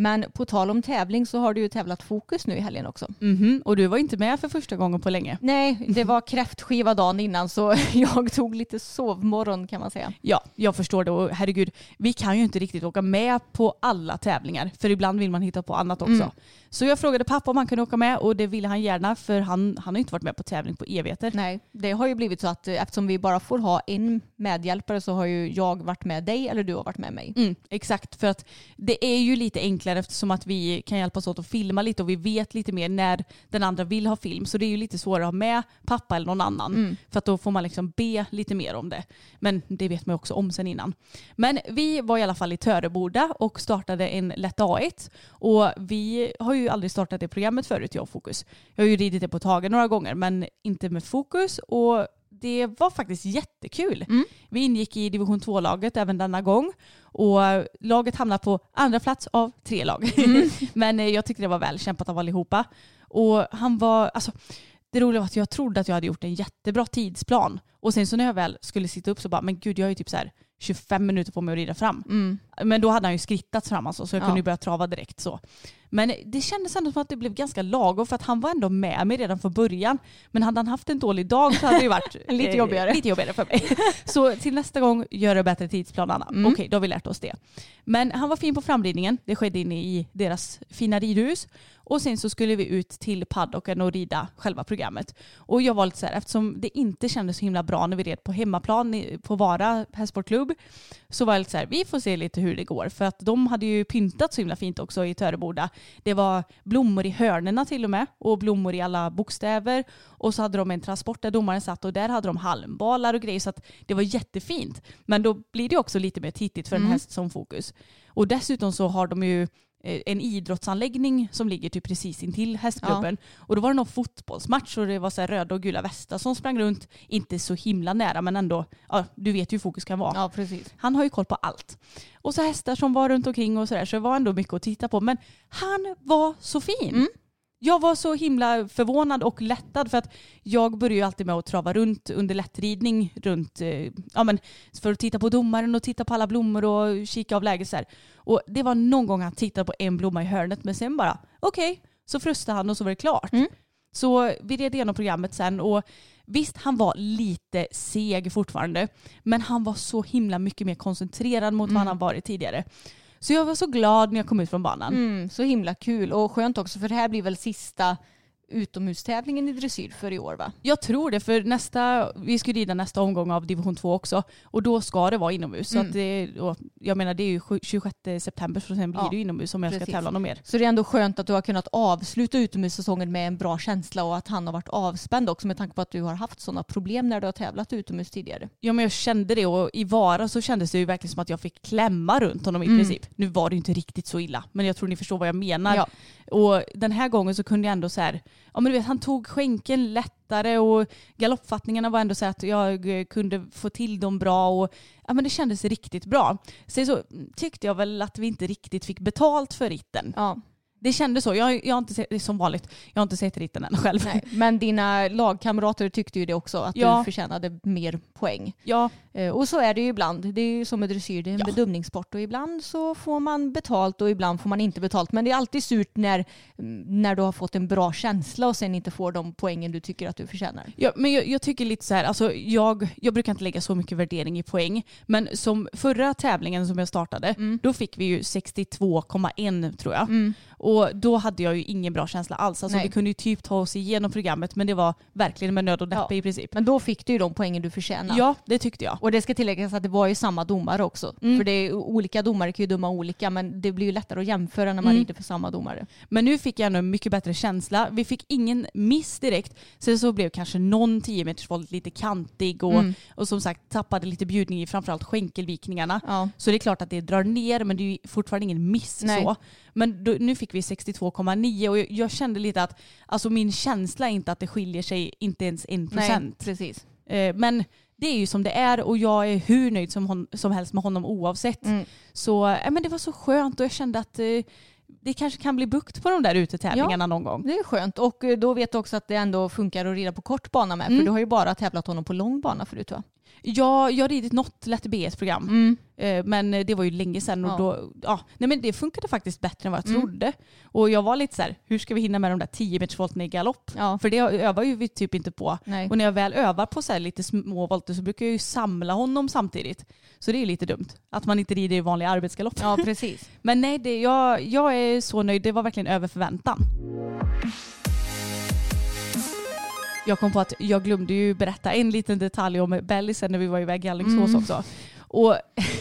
Men på tal om tävling så har du ju tävlat fokus nu i helgen också. Mhm, Och du var inte med för första gången på länge. Nej, det var kräftskiva dagen innan så [laughs] jag tog lite sovmorgon kan man säga. Ja, jag förstår det och herregud, vi kan ju inte riktigt åka med på alla tävlingar för ibland vill man hitta på annat också. Mm. Så jag frågade pappa om han kunde åka med och det ville han gärna för han, han har inte varit med på tävling på evigheter. Nej, det har ju blivit så att eh, eftersom vi bara får ha en medhjälpare så har ju jag varit med dig eller du har varit med mig. Mm, exakt, för att det är ju lite enklare eftersom att vi kan hjälpas åt att filma lite och vi vet lite mer när den andra vill ha film. Så det är ju lite svårare att ha med pappa eller någon annan. För att då får man liksom be lite mer om det. Men det vet man ju också om sen innan. Men vi var i alla fall i Töreboda och startade en lätt A1. Och vi har ju aldrig startat det programmet förut, jag och Fokus. Jag har ju ridit det på Tage några gånger men inte med Fokus. Och det var faktiskt jättekul. Mm. Vi ingick i division 2-laget även denna gång och laget hamnade på andra plats av tre lag. Mm. [laughs] Men eh, jag tyckte det var väl kämpat av allihopa. Och han var, alltså det roliga var att jag trodde att jag hade gjort en jättebra tidsplan. Och sen så när jag väl skulle sitta upp så bara, men gud jag har ju typ så här 25 minuter på mig att rida fram. Mm. Men då hade han ju skrittat fram alltså, så jag Ja. kunde ju börja trava direkt så. Men det kändes ändå som att det blev ganska lagom för att han var ändå med mig redan från början. Men hade han haft en dålig dag så hade det varit [laughs] Lite jobbigare. lite jobbigare för mig. så till nästa gång, gör det bättre tidsplan Anna. Mm. Okej, då har vi lärt oss det. Men han var fin på framridningen. Det skedde inne i deras fina ridhus. Och sen så skulle vi ut till paddocken och rida själva programmet. Och jag var lite så här, eftersom det inte kändes så himla bra när vi red på hemmaplan på Vara hästsportklubb så var jag lite så här, vi får se lite hur det går. För att de hade ju pyntat så himla fint också i Töreboda. Det var blommor i hörnerna till och med och blommor i alla bokstäver. Och så hade de en transport där domaren satt och där hade de halmbalar och grejer så att det var jättefint. Men då blir det också lite mer tittigt för en häst som fokus. Och dessutom så har de ju en idrottsanläggning som ligger typ precis intill hästklubben. Och då var det någon fotbollsmatch och det var så röda och gula västar som sprang runt. Inte så himla nära men ändå, ja, du vet ju hur fokus kan vara. Ja. Han har ju koll på allt. Och så hästar som var runt omkring och sådär så det var ändå mycket att titta på. Men han var så fin. Mm. Jag var så himla förvånad och lättad för att jag börjar ju alltid med att trava runt under lättridning runt, eh, ja men för att titta på domaren och titta på alla blommor och kika av läget så här. Och det var någon gång han tittade på en blomma i hörnet men sen bara okej, så frustade han och så var det klart. Mm. Så vi red igenom programmet sen och visst han var lite seg fortfarande men han var så himla mycket mer koncentrerad mot vad han varit tidigare. Så jag var så glad när jag kom ut från banan. Mm, så himla kul och skönt också för det här blir väl sista utomhustävlingen i dressyr för i år va? Jag tror det, för nästa, vi ska rida nästa omgång av division 2 också och då ska det vara inomhus. Så Mm. att det, och jag menar det är ju sju- 26 september så sen blir Ja, det inomhus om jag ska precis. tävla något mer. Så det är ändå skönt att du har kunnat avsluta utomhussäsongen med en bra känsla och att han har varit avspänd också med tanke på att du har haft sådana problem när du har tävlat utomhus tidigare. Ja men jag kände det och i Vara så kändes det ju verkligen som att jag fick klämma runt honom i Mm. princip. Nu var det ju inte riktigt så illa men jag tror ni förstår vad jag menar. Ja. Och den här gången så kunde jag ändå så här, ja men du vet han tog skänken lättare och galoppfattningarna var ändå så att jag kunde få till dem bra och ja men det kändes riktigt bra. Sen så tyckte jag väl att vi inte riktigt fick betalt för ritten. Ja. Det kändes så. Jag, jag har inte sett, som vanligt, jag har inte sett ritten än själv. Nej, men dina lagkamrater tyckte ju det också, att Ja. du förtjänade mer poäng. Ja, Eh, Och så är det ju ibland. Det är ju som med dressyr, det är en Ja. bedömningssport och ibland så får man betalt och ibland får man inte betalt. Men det är alltid surt när, när du har fått en bra känsla och sen inte får de poängen du tycker att du förtjänar. Ja, men jag, jag tycker lite så här, alltså jag, jag brukar inte lägga så mycket värdering i poäng, men som förra tävlingen som jag startade, då fick vi ju 62,1 tror jag. Och då hade jag ju ingen bra känsla alls. Alltså Nej. vi kunde ju typ ta oss igenom programmet, men det var verkligen med nöd och näppe Ja. i princip. Men då fick du ju de poängen du förtjänar. Ja, det tyckte jag. Och det ska tilläggas att det var ju samma domare också. För det är, olika domare kan ju döma olika men det blir ju lättare att jämföra när man Mm. rider för samma domare. Men nu fick jag ändå en mycket bättre känsla. Vi fick ingen miss direkt. Sen så blev kanske någon 10 meters volt lite kantig och, Mm. och som sagt tappade lite bjudning i framförallt skänkelvikningarna. Ja. Så det är klart att det drar ner men det är ju fortfarande ingen miss Nej. så. Men då, nu fick vi 62,9 och jag, jag kände lite att alltså min känsla är inte att det skiljer sig inte ens en Nej, procent. precis. Eh, men det är ju som det är och jag är hur nöjd som, hon, som helst med honom oavsett. Mm. Så eh, men det var så skönt och jag kände att eh, det kanske kan bli bukt på de där utetävlingarna någon gång. Det är skönt och eh, då vet du också att det ändå funkar att rida på kort bana med Mm. för du har ju bara tävlat honom på lång bana förut va? Ja, jag har ridit något lätt BS-program. Eh, Men det var ju länge sedan och Ja. då, ja, nej men det funkade faktiskt bättre än vad jag Mm. trodde. Och jag var lite så här, hur ska vi hinna med de där 10 metersvolterna i galopp? Ja. För det övar ju vi typ inte på. Nej. Och när jag väl övar på så lite små volter så brukar jag ju samla honom samtidigt. Så det är lite dumt att man inte rider i vanlig arbetsgalopp. Ja precis. [laughs] Men nej, det, jag, jag är så nöjd. Det var verkligen över förväntan. Jag kom på att jag glömde ju berätta en liten detalj om Bellisen när vi var iväg i Alingsås också. Och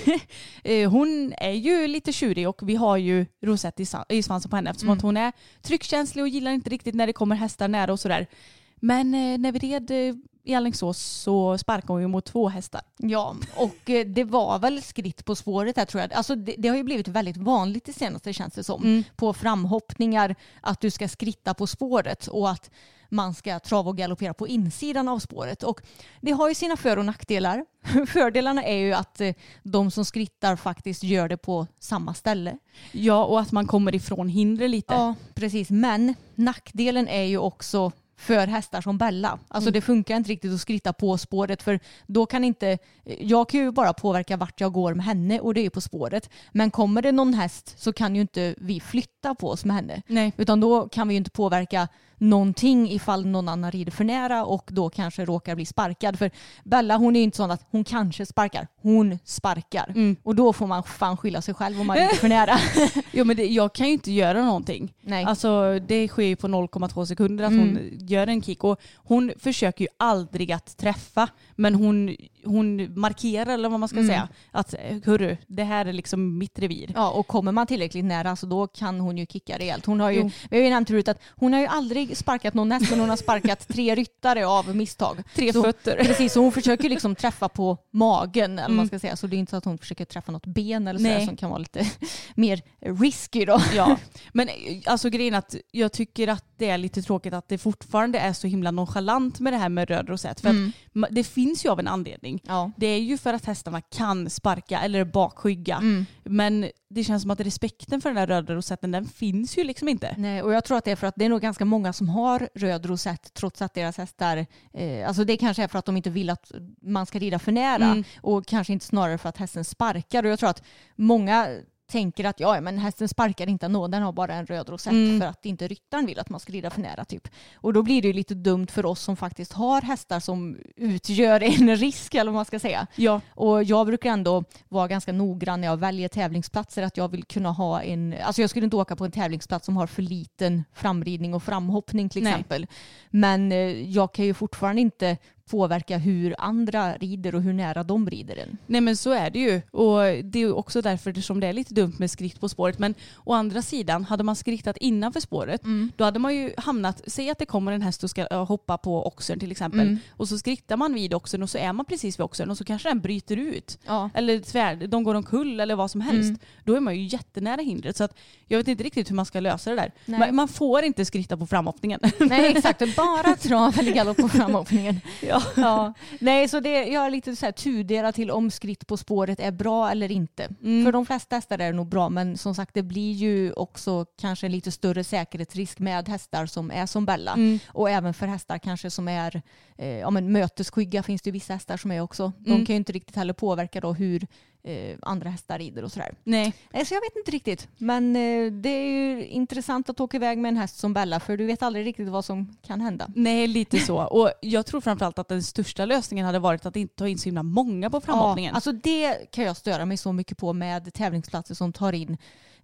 [laughs] eh, hon är ju lite tjurig och vi har ju rosett i, svansen på henne eftersom att hon är tryckkänslig och gillar inte riktigt när det kommer hästar nära och sådär. Men eh, när vi red eh, i Alingsås så sparkade hon ju mot två hästar. Ja, och det var väl skritt på spåret här tror jag. Alltså det, det har ju blivit väldigt vanligt det senaste känns det som. Mm. På framhoppningar att du ska skritta på spåret och att man ska trava och galoppera på insidan av spåret. Och det har ju sina för och nackdelar. [laughs] Fördelarna är ju att eh, de som skrittar faktiskt gör det på samma ställe. Ja, och att man kommer ifrån hinder lite. Ja, precis. Men nackdelen är ju också för hästar som Bella. Alltså det funkar inte riktigt att skritta på spåret för då kan inte, jag kan ju bara påverka vart jag går med henne och det är på spåret. Men kommer det någon häst så kan ju inte vi flytta på oss med henne. Nej. Utan då kan vi ju inte påverka någonting ifall någon annan rider för nära och då kanske råkar bli sparkad. För Bella hon är ju inte sån att hon kanske sparkar, hon sparkar. Och då får man fan skylla sig själv om man rider för nära. [laughs] Jo men det, jag kan ju inte göra någonting. Nej. Alltså det sker ju på 0,2 sekunder att hon gör en kick och hon försöker ju aldrig att träffa men hon, hon markerar eller vad man ska säga att hörru det här är liksom mitt revir. Ja, och kommer man tillräckligt nära så då kan hon ju kicka rejält. Hon har ju, Jo. vi har ju nämnt förut att hon har ju aldrig sparkat någon häst men hon har sparkat tre ryttare av misstag. Tre så, fötter. Precis, så hon försöker liksom träffa på magen eller vad man ska säga. Så det är inte så att hon försöker träffa något ben eller så som kan vara lite [laughs] mer risky då. Ja, [laughs] men eh, alltså grejen att jag tycker att det är lite tråkigt att det fortfarande är så himla nonchalant med det här med röd rosett. För att ma- det finns ju av en anledning. Ja. Det är ju för att hästarna kan sparka eller bakskygga. Men det känns som att respekten för den här röda rosetten den finns ju liksom inte. Nej, och jag tror att det är för att det är nog ganska många som har röd rosett trots att deras hästar, eh, alltså det kanske är för att de inte vill att man ska rida för nära och kanske inte snarare för att hästen sparkar och jag tror att många tänker att ja, men hästen sparkar inte ändå, den har bara en röd rosett för att inte ryttaren vill att man ska rida för nära typ. Och då blir det ju lite dumt för oss som faktiskt har hästar som utgör en [laughs] risk eller vad man ska säga. Ja. Och jag brukar ändå vara ganska noggrann när jag väljer tävlingsplatser att jag vill kunna ha en, alltså jag skulle inte åka på en tävlingsplats som har för liten framridning och framhoppning till Nej. exempel. Men eh, jag kan ju fortfarande inte påverka hur andra rider och hur nära de rider en. Nej men så är det ju. Och det är också därför som det är lite dumt med skritt på spåret. Men å andra sidan, hade man skrittat innanför spåret, då hade man ju hamnat, säg att det kommer en häst och ska äh, hoppa på oxen till exempel. Och så skrittar man vid oxen och så är man precis vid oxen och så kanske den bryter ut. Ja. Eller tvär, de går omkull eller vad som helst. Då är man ju jättenära hindret. Så att jag vet inte riktigt hur man ska lösa det där. Man, man får inte skritta på framhoppningen. Nej exakt, [laughs] bara trav eller galopp på framhoppningen. ja. [laughs] Ja. Nej, så det, jag är lite så här tudelad till om skritt på spåret är bra eller inte. För de flesta hästar är det nog bra, men som sagt det blir ju också kanske en lite större säkerhetsrisk med hästar som är som Bella. Och även för hästar kanske som är eh, ja, men mötesskygga finns det ju vissa hästar som är också. De kan ju inte riktigt heller påverka då hur eh, andra hästar rider och sådär. Nej. Nej, så jag vet inte riktigt. Men eh, det är ju intressant att åka iväg med en häst som Bella för du vet aldrig riktigt vad som kan hända. Nej, lite så. [laughs] Och jag tror framförallt att den största lösningen hade varit att inte ta in så himla många på framhoppningen. Ja, alltså det kan jag störa mig så mycket på med tävlingsplatser som tar in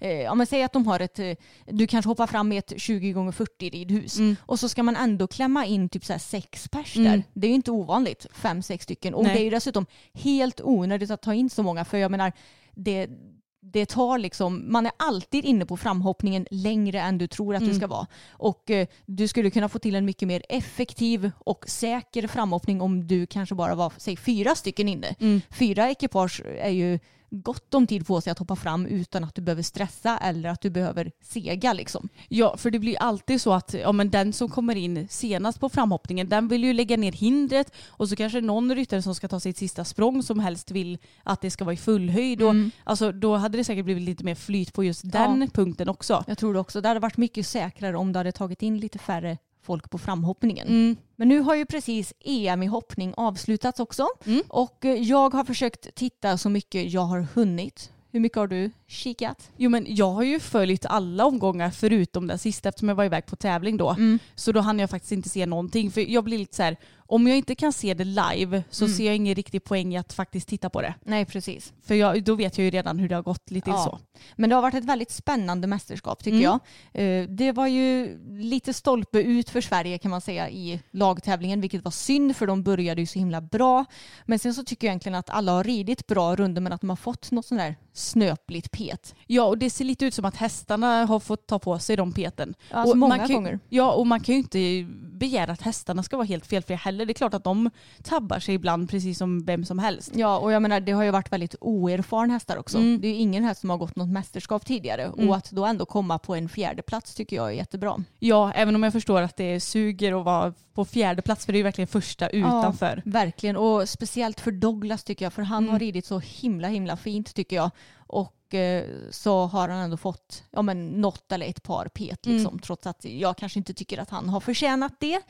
eh, Ja, men säg att de har ett, eh, du kanske hoppar fram i ett 20 gånger 40 ridhus och så ska man ändå klämma in typ så här sex pers där. Det är ju inte ovanligt, fem, sex stycken. Och Nej. det är ju dessutom helt onödigt att ta in så många för jag menar, det, det tar liksom, man är alltid inne på framhoppningen längre än du tror att du ska vara. Och eh, du skulle kunna få till en mycket mer effektiv och säker framhoppning om du kanske bara var, säg fyra stycken inne. Fyra ekipage är ju gott om tid på sig att hoppa fram utan att du behöver stressa eller att du behöver sega liksom. Ja, för det blir alltid så att ja, men den som kommer in senast på framhoppningen, den vill ju lägga ner hindret och så kanske någon ryttare som ska ta sitt sista språng som helst vill att det ska vara i full höjd. Och, alltså, då hade det säkert blivit lite mer flyt på just den punkten också. Jag tror det också. Det hade varit mycket säkrare om du hade tagit in lite färre folk på framhoppningen. Men nu har ju precis EM i hoppning avslutats också. Och eh, jag har försökt titta så mycket jag har hunnit. Hur mycket har du kikat? Jo men jag har ju följt alla omgångar förutom den sista eftersom jag var iväg på tävling då. Så då hann jag faktiskt inte se någonting. För jag blir lite så här, om jag inte kan se det live så ser jag ingen riktig poäng i att faktiskt titta på det. Nej, precis. För jag, då vet jag ju redan hur det har gått lite Ja. så. Men det har varit ett väldigt spännande mästerskap tycker jag. Eh, Det var ju lite stolpe ut för Sverige kan man säga i lagtävlingen, vilket var synd för de började ju så himla bra. Men sen så tycker jag egentligen att alla har ridit bra runder men att de har fått något sånt där snöpligt pet. Ja och det ser lite ut som att hästarna har fått ta på sig de peten. Alltså och många kan, gånger. Ja och man kan ju inte begära att hästarna ska vara helt felfria heller. Det är klart att de tabbar sig ibland precis som vem som helst. Ja, och jag menar det har ju varit väldigt oerfaren hästar också. Mm. Det är ju ingen häst som har gått något mästerskap tidigare och att då ändå komma på en fjärde plats tycker jag är jättebra. Ja, även om jag förstår att det suger att vara på fjärde plats för det är ju verkligen första utanför. Ja, verkligen, och speciellt för Douglas tycker jag, för han Mm. har ridit så himla himla fint tycker jag. Och eh, så har han ändå fått ja, men något eller ett par pet Mm. liksom, trots att jag kanske inte tycker att han har förtjänat det.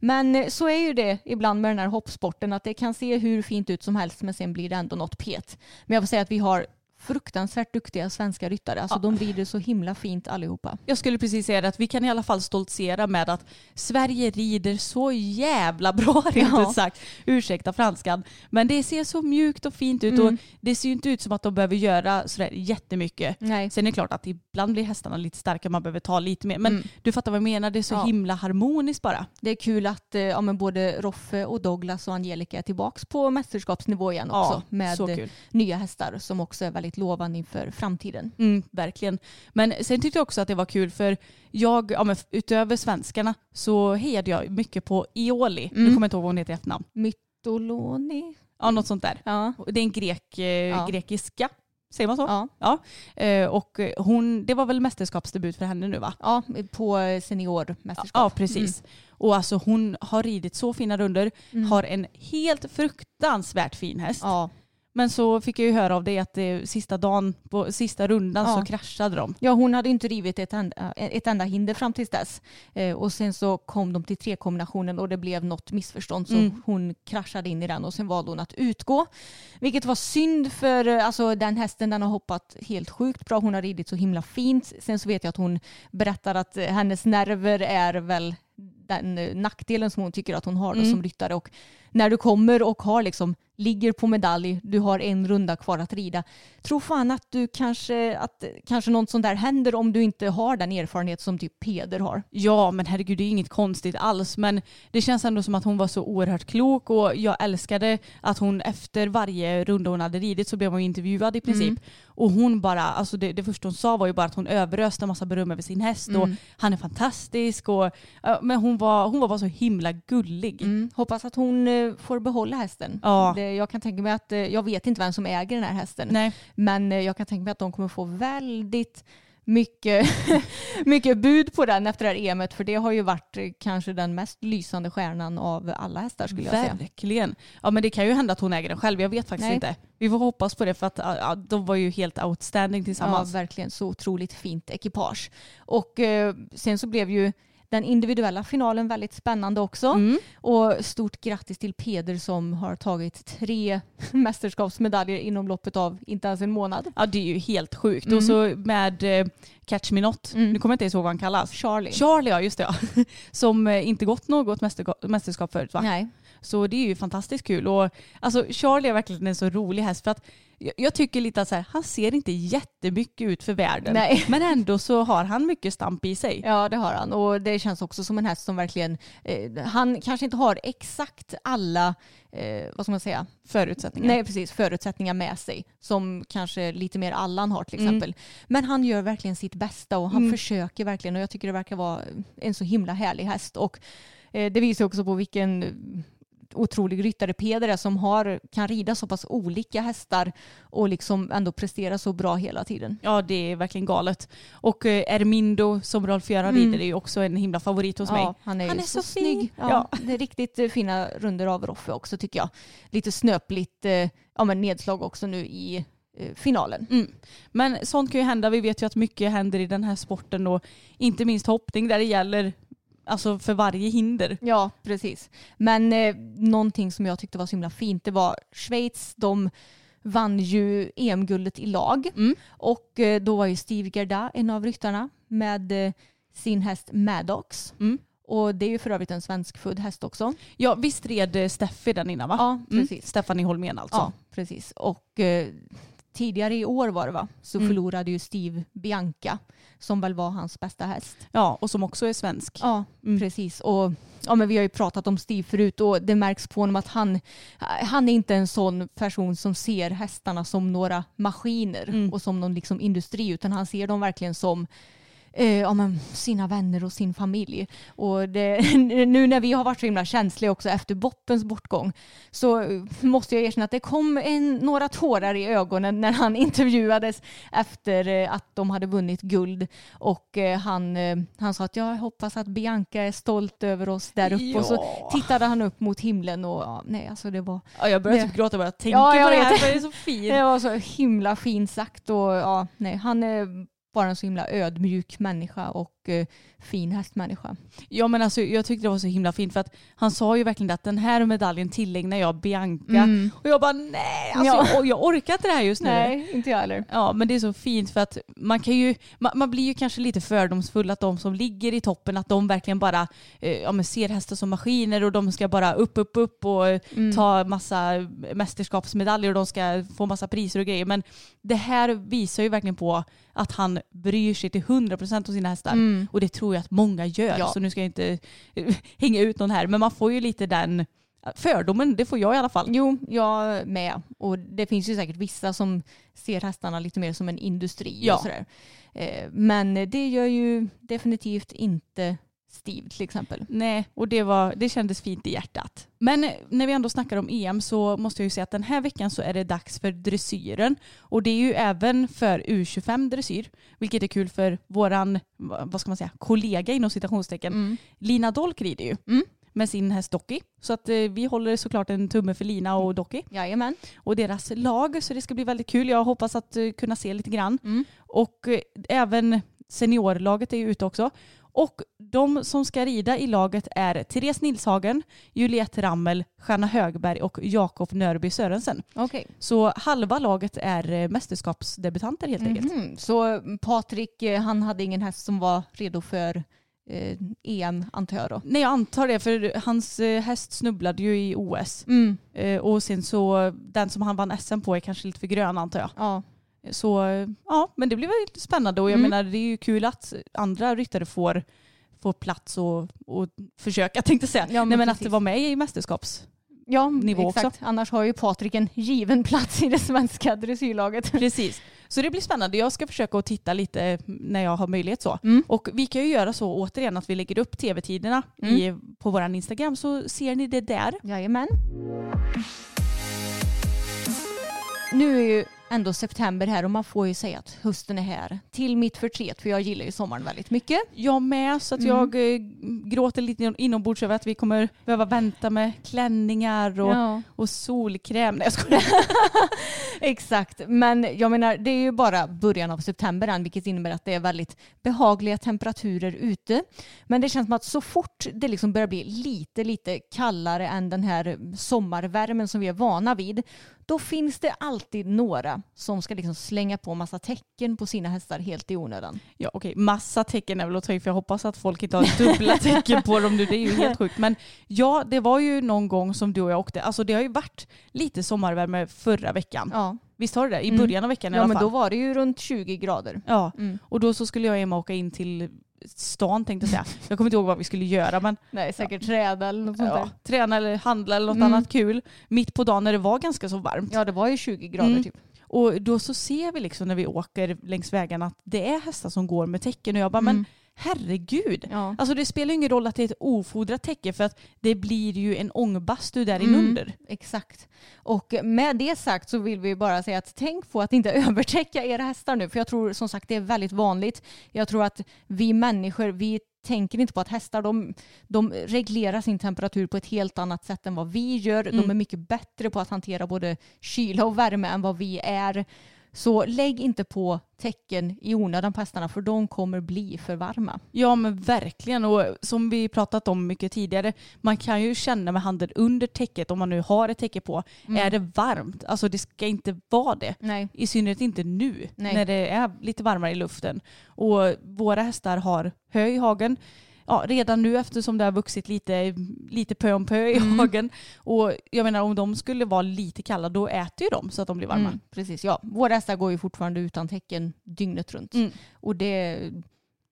Men eh, så är ju det ibland med den här hoppsporten, att det kan se hur fint ut som helst men sen blir det ändå något pet. Men jag får säga att vi har fruktansvärt duktiga svenska ryttare. Alltså de rider så himla fint allihopa. Jag skulle precis säga det att vi kan i alla fall stoltsera med att Sverige rider så jävla bra [laughs] rent Ja. sagt. Ursäkta franskan. Men det ser så mjukt och fint ut och det ser ju inte ut som att de behöver göra sådär jättemycket. Nej. Sen är det klart att ibland blir hästarna lite starka, man behöver ta lite mer. Men du fattar vad jag menar, det är så Ja. himla harmoniskt bara. Det är kul att eh, ja, men både Roffe och Douglas och Angelica är tillbaka på mästerskapsnivå igen Ja, också. med nya hästar som också är väldigt lovande inför framtiden. Mm, verkligen. Men sen tyckte jag också att det var kul för jag, ja, utöver svenskarna så hejade jag mycket på Ioli. Nu kommer jag inte ihåg vad hon heter i efternamn. Mytoloni. Ja, något sånt där. Ja. Det är en grek, eh, grekiska, säger man så? Ja. Ja. Eh, och hon, det var väl mästerskapsdebut för henne nu va? ja, på seniormästerskap. Ja, precis. Och alltså hon har ridit så fina runder, har en helt fruktansvärt fin häst. Ja. Men så fick jag ju höra av det att eh, sista dagen, på sista rundan Ja. så kraschade de. Ja, hon hade inte rivit ett enda, ett enda hinder fram tills dess. Eh, och sen så kom de till trekombinationen och det blev något missförstånd så Mm. hon kraschade in i den och sen valde hon att utgå. Vilket var synd för eh, alltså, den hästen den har hoppat helt sjukt bra. Hon har ridit så himla fint. Sen så vet jag att hon berättar att eh, hennes nerver är väl den eh, nackdelen som hon tycker att hon har då, som ryttare. Och när du kommer och har liksom, ligger på medalj, du har en runda kvar att rida. Tro fan att du kanske, att kanske något sånt där händer om du inte har den erfarenhet som typ Peder har. Ja men herregud det är inget konstigt alls men det känns ändå som att hon var så oerhört klok och jag älskade att hon efter varje runda hon hade ridit så blev hon intervjuad i princip. Och hon bara, alltså det, det första hon sa var ju bara att hon överöste en massa beröm över sin häst och han är fantastisk och men hon var, hon var bara så himla gullig. Hoppas att hon eh, får behålla hästen. Ja. Det, jag kan tänka mig att, eh, jag vet inte vem som äger den här hästen. Nej. Men eh, jag kan tänka mig att de kommer få väldigt mycket, [laughs] mycket bud på den efter det här EMet för det har ju varit eh, kanske den mest lysande stjärnan av alla hästar skulle jag säga. Verkligen. Ja men det kan ju hända att hon äger den själv, jag vet faktiskt Nej. inte. Vi får hoppas på det för att ja, de var ju helt outstanding Ja, tillsammans. verkligen så otroligt fint ekipage. Och eh, sen så blev ju den individuella finalen väldigt spännande också. Mm. Och stort grattis till Peder som har tagit tre [laughs] mästerskapsmedaljer inom loppet av inte ens en månad. Ja det är ju helt sjukt. Och så med eh, Catch Me Not, nu kommer jag inte ens ihåg vad han kallas. Charlie. Charlie ja, just det ja. [laughs] Som eh, inte gått något mästerskap, mästerskap förut va? Nej. Så det är ju fantastiskt kul. Och, alltså, Charlie är verkligen en så rolig häst för att jag, tycker lite att så här, han ser inte jättemycket ut för världen. Nej. [laughs] Men ändå så har han mycket stamp i sig. Ja det har han och det känns också som en häst som verkligen, eh, han kanske inte har exakt alla, eh, vad ska man säga, Förutsättningar. Nej, precis. Förutsättningar med sig. Som kanske lite mer Allan har till exempel. Men han gör verkligen sitt bästa och han försöker verkligen. Och jag tycker det verkar vara en så himla härlig häst. Och eh, det visar också på vilken otrolig ryttare Peder är som har, kan rida så pass olika hästar och liksom ändå prestera så bra hela tiden. Ja det är verkligen galet. Och eh, Ermindo som Rolf-Göran rider är ju också en himla favorit hos mig. Ja, han är, Han är så, så snygg. fin. Ja, Ja. Det är riktigt eh, fina runder av Roffe också tycker jag. Lite snöpligt eh, ja, men nedslag också nu i finalen. Mm. Men sånt kan ju hända. Vi vet ju att mycket händer i den här sporten och inte minst hoppning där det gäller alltså för varje hinder. Ja, precis. Men eh, någonting som jag tyckte var så himla fint det var Schweiz, de vann ju EM-guldet i lag Mm. och eh, då var ju Steve Gerda en av ryttarna med eh, sin häst Maddox. Mm. Och det är ju för övrigt en svenskfödd häst också. Ja visst red eh, Steffi den innan va? Ja, Mm. precis. Stephanie Holmén alltså. Ja, precis. Och eh, tidigare i år var det va, så Mm. förlorade ju Steve Bianca som väl var hans bästa häst. Ja, och som också är svensk. Ja, Mm. precis. Och, ja, men vi har ju pratat om Steve förut och det märks på honom att han, han är inte en sån person som ser hästarna som några maskiner Mm. och som någon liksom industri utan han ser dem verkligen som eh, ja, men, sina vänner och sin familj. Och det, [laughs] nu när vi har varit så himla känsliga också efter Boppens bortgång så måste jag erkänna att det kom en, några tårar i ögonen när han [laughs] intervjuades efter eh, att de hade vunnit guld och eh, han, eh, han sa att jag hoppas att Bianca är stolt över oss där uppe och så Ja. tittade han upp mot himlen och ja, nej alltså det var Ja, jag började Det- typ gråta bara jag tänker Ja, jag på det här det är så fint. [laughs] det var så himla fint sagt och ja, nej, han bara en så himla ödmjuk människa och eh, fin hästmänniska. Ja men alltså jag tyckte det var så himla fint för att han sa ju verkligen att den här medaljen tillägnar jag Bianca. Mm. Och jag bara nej, alltså, Ja. jag, jag orkar inte det här just nu. Nej, inte jag heller. Ja men det är så fint för att man kan ju, man, man blir ju kanske lite fördomsfull att de som ligger i toppen att de verkligen bara eh, ja, ser hästar som maskiner och de ska bara upp, upp, upp och eh, Mm. ta massa mästerskapsmedaljer och de ska få massa priser och grejer. Men det här visar ju verkligen på att han bryr sig till 100% om sina hästar. Mm. Och det tror jag att många gör. Ja. Så nu ska jag inte eh, [laughs] hänga ut någon här. Men man får ju lite den fördomen, det får jag i alla fall. Jo, jag med. Och det finns ju säkert vissa som ser hästarna lite mer som en industri Ja. och sådär. Eh, Men det gör ju definitivt inte Steve till exempel. Nej, och det, var, det kändes fint i hjärtat. Men när vi ändå snackar om EM så måste jag ju säga att den här veckan så är det dags för dressyren. Och det är ju även för U25 dressyr, vilket är kul för våran, vad ska man säga, kollega inom citationstecken. Lina Dolk rider ju Mm. med sin häst Docky. Så att eh, vi håller såklart en tumme för Lina och Docky Jajamän. och deras lag. Så det ska bli väldigt kul. Jag hoppas att eh, kunna se lite grann. Mm. Och eh, även seniorlaget är ju ute också. Och de som ska rida i laget är Therese Nilshagen, Juliette Rammel, Shanna Högberg och Jakob Nörby Sörensen. Okej. Så halva laget är eh, mästerskapsdebutanter helt enkelt. Mhm. Så Patrik, eh, han hade ingen häst som var redo för eh, EM antar jag då? Nej jag antar det för hans eh, häst snubblade ju i OS. Mm. Eh, och sen så den som han vann SM på är kanske lite för grön antar jag. Ja. Så ja, men det blir väl spännande och jag Mm. menar det är ju kul att andra ryttare får, får plats och, och försöka [laughs] tänkte säga. Ja, men Nej men att precis. vara med i mästerskaps. Ja, Nivå exakt. också. Annars har ju Patrik en given plats i det svenska [laughs] dressyrlaget. Precis. Så det blir spännande. Jag ska försöka att titta lite när jag har möjlighet så. Mm. Och vi kan ju göra så återigen att vi lägger upp tv-tiderna Mm. i, på vår Instagram så ser ni det där. Jajamän. Nu är ju ändå september här och man får ju säga att hösten är här. Till mitt förtret för jag gillar ju sommaren väldigt mycket. Jag med så att Mm. jag eh, gråter lite inom- inombords över att vi kommer behöva vänta med klänningar och, Ja. och solkräm. Nej jag skojar. [laughs] Exakt, men jag menar det är ju bara början av september än vilket innebär att det är väldigt behagliga temperaturer ute. Men det känns som att så fort det liksom börjar bli lite, lite kallare än den här sommarvärmen som vi är vana vid, då finns det alltid några som ska liksom slänga på massa tecken på sina hästar helt i onödan. Ja okej, massa tecken är väl att ta i för jag hoppas att folk inte har dubbla tecken på dem nu. Det är ju helt [laughs] sjukt. Men ja, det var ju någon gång som du och jag åkte. Alltså det har ju varit lite sommarvärme förra veckan. Ja, Visst har det det? I Mm. början av veckan i ja alla men fall. då var det ju runt 20 grader. Ja, Mm. och då så skulle jag och Emma åka in till stan tänkte jag säga. Jag kommer inte ihåg vad vi skulle göra men Nej, säkert träda eller något sånt ja, där. träna eller handla eller något Mm. annat kul. Mitt på dagen när det var ganska så varmt. Ja, det var ju 20 grader Mm. typ. Och då så ser vi liksom när vi åker längs vägarna att det är hästar som går med tecken och jag bara Mm. men herregud. Ja. Alltså det spelar ju ingen roll att det är ett ofodrat täcke för att det blir ju en ångbastu där Mm. inunder. Exakt. Och med det sagt så vill vi bara säga att tänk på att inte [laughs] övertäcka era hästar nu. För jag tror som sagt det är väldigt vanligt. Jag tror att vi människor, vi tänker inte på att hästar de, de reglerar sin temperatur på ett helt annat sätt än vad vi gör. De Mm. är mycket bättre på att hantera både kyla och värme än vad vi är. Så lägg inte på tecken i onödan på hästarna för de kommer bli för varma. Ja men verkligen och som vi pratat om mycket tidigare man kan ju känna med handen under täcket om man nu har ett täcke på. Mm. Är det varmt? Alltså det ska inte vara det. Nej. I synnerhet inte nu Nej. när det är lite varmare i luften. Och våra hästar har hö i hagen. Ja, redan nu eftersom det har vuxit lite, lite pö om pö i Mm. hagen. Och jag menar om de skulle vara lite kalla då äter ju de så att de blir varma. Mm, precis, ja. Våra hästar går ju fortfarande utan tecken dygnet runt. Mm. Och det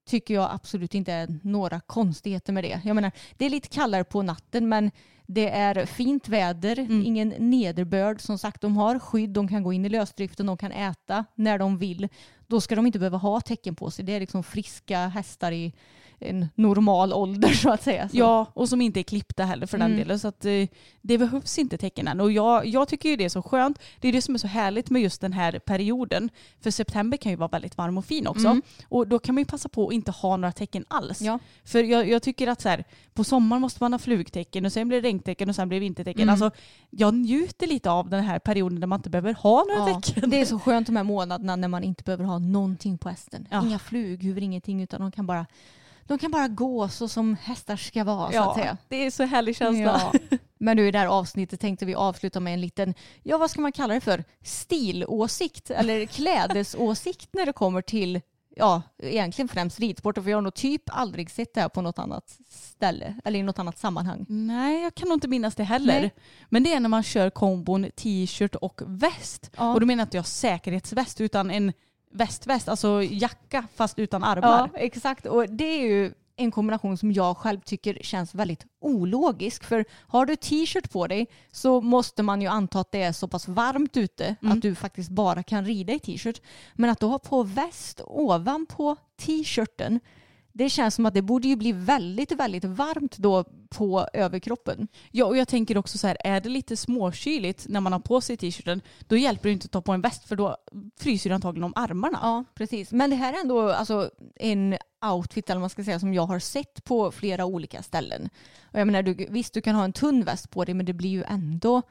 tycker jag absolut inte är några konstigheter med det. Jag menar, det är lite kallare på natten men Det är fint väder, Mm. ingen nederbörd. Som sagt, de har skydd, de kan gå in i lösdriften, de kan äta när de vill. Då ska de inte behöva ha tecken på sig. Det är liksom friska hästar i en normal ålder så att säga. Så. Ja, och som inte är klippta heller för den Mm. delen. Så att eh, det behövs inte tecken än. Och jag, jag tycker ju det är så skönt. Det är det som är så härligt med just den här perioden. För september kan ju vara väldigt varm och fin också. Mm. Och då kan man ju passa på att inte ha några tecken alls. Ja. För jag, jag tycker att så här, på sommaren måste man ha flugtecken och sen blir det regntecken och sen blir det vintertecken. Mm. Alltså, jag njuter lite av den här perioden där man inte behöver ha några Ja, tecken. det är så skönt de här månaderna när man inte behöver ha någonting på hästen. Ja. Inga flughuvud, ingenting utan de kan bara de kan bara gå så som hästar ska vara så att säga. det är så härlig känsla. Ja. Men nu i det här avsnittet tänkte vi avsluta med en liten, ja vad ska man kalla det för, stilåsikt eller [laughs] klädesåsikt när det kommer till, ja egentligen främst ridsport för jag har nog typ aldrig sett det här på något annat ställe eller i något annat sammanhang. Nej, jag kan nog inte minnas det heller. Nej. Men det är när man kör kombon t-shirt och väst. Ja. Och då menar jag inte jag säkerhetsväst utan en västväst, alltså jacka fast utan armar. Ja, exakt. Och det är ju en kombination som jag själv tycker känns väldigt ologisk. För har du t-shirt på dig så måste man ju anta att det är så pass varmt ute att du faktiskt bara kan rida i t-shirt. Men att då ha på väst ovanpå t-shirten det känns som att det borde ju bli väldigt, väldigt varmt då på överkroppen. Ja, och jag tänker också så här, är det lite småkyligt när man har på sig t-shirten, då hjälper det inte att ta på en väst för då fryser det antagligen om armarna. Ja, precis. Men det här är ändå alltså, en outfit eller man ska säga som jag har sett på flera olika ställen. Och jag menar, du, visst du kan ha en tunn väst på dig men det blir ju ändå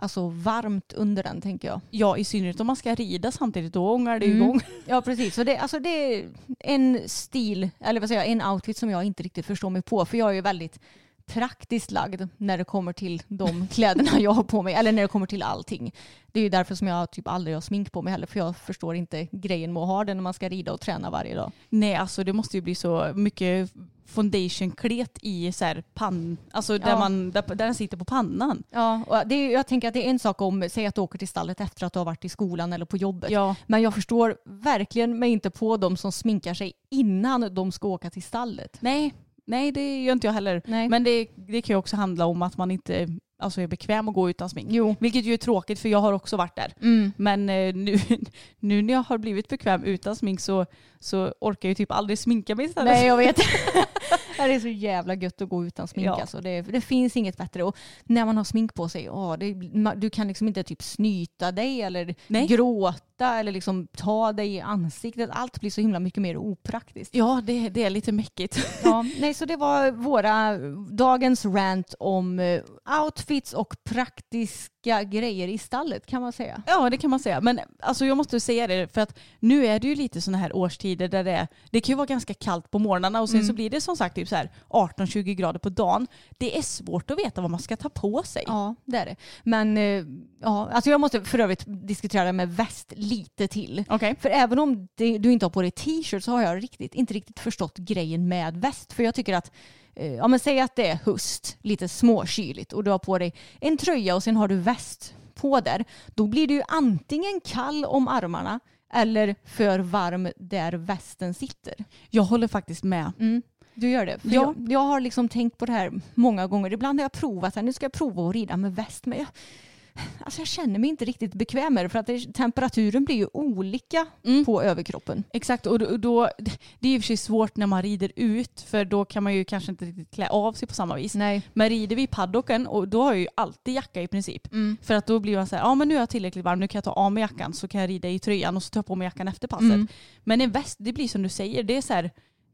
alltså, varmt under den tänker jag. Ja, i synnerhet om man ska rida samtidigt, då ångar det Mm. igång. Ja, precis. Så det, alltså, det är en stil, eller vad säger jag, en outfit som jag inte riktigt förstår mig på. För jag är ju väldigt praktiskt lagd när det kommer till de [laughs] kläderna jag har på mig. Eller när det kommer till allting. Det är ju därför som jag typ aldrig har smink på mig heller. För jag förstår inte grejen med att ha det när man ska rida och träna varje dag. Nej, alltså det måste ju bli så mycket foundation-klet i så här pann, alltså där, Ja. man, där, där den sitter på pannan. Ja, och det är, jag tänker att det är en sak om, säg att du åker till stallet efter att du har varit i skolan eller på jobbet. Ja. Men jag förstår verkligen mig inte på de som sminkar sig innan de ska åka till stallet. Nej, nej det gör inte jag heller. Nej. Men det, det kan ju också handla om att man inte alltså, är bekväm att gå utan smink. Jo. Vilket ju är tråkigt för jag har också varit där. Mm. Men eh, nu, [laughs] nu när jag har blivit bekväm utan smink så, så orkar jag ju typ aldrig sminka mig istället. Nej jag vet. [laughs] det är så jävla gött att gå utan smink Ja. alltså. det, det finns inget bättre. Och när man har smink på sig, åh, det, du kan liksom inte typ snyta dig eller Nej. gråta eller liksom ta dig i ansiktet. Allt blir så himla mycket mer opraktiskt. Ja, det, det är lite mäckigt. [laughs] Ja, nej, så det var våra dagens rant om eh, outfits och praktiska grejer i stallet kan man säga. Ja, det kan man säga. Men alltså, jag måste säga det, för att nu är det ju lite sådana här årstider där det är, det kan ju vara ganska kallt på morgnarna och sen så blir det som sagt typ så här 18-20 grader på dagen. Det är svårt att veta vad man ska ta på sig. Ja, det är det. Men eh, ja, alltså jag måste för övrigt diskutera det med väst lite till. Okej. För även om det, du inte har på dig t-shirt så har jag riktigt, inte riktigt förstått grejen med väst. För jag tycker att, ja men säg att det är höst, lite småkyligt och du har på dig en tröja och sen har du väst på där. Då blir du ju antingen kall om armarna eller för varm där västen sitter. Jag håller faktiskt med. Mm. Du gör det? Ja. jag, jag har liksom tänkt på det här många gånger. Ibland har jag provat, här, nu ska jag prova att rida med väst, men jag, alltså jag känner mig inte riktigt bekväm med det för att det, temperaturen blir ju olika Mm. på överkroppen. Exakt, och då, då, det är i och för sig svårt när man rider ut för då kan man ju kanske inte riktigt klä av sig på samma vis. Nej. Men rider vi i paddocken och då har jag ju alltid jacka i princip. För att då blir man så här, ja men nu är jag tillräckligt varm, nu kan jag ta av mig jackan så kan jag rida i tröjan och så tar jag på mig jackan efter passet. Mm. Men en väst, det blir som du säger, det är så här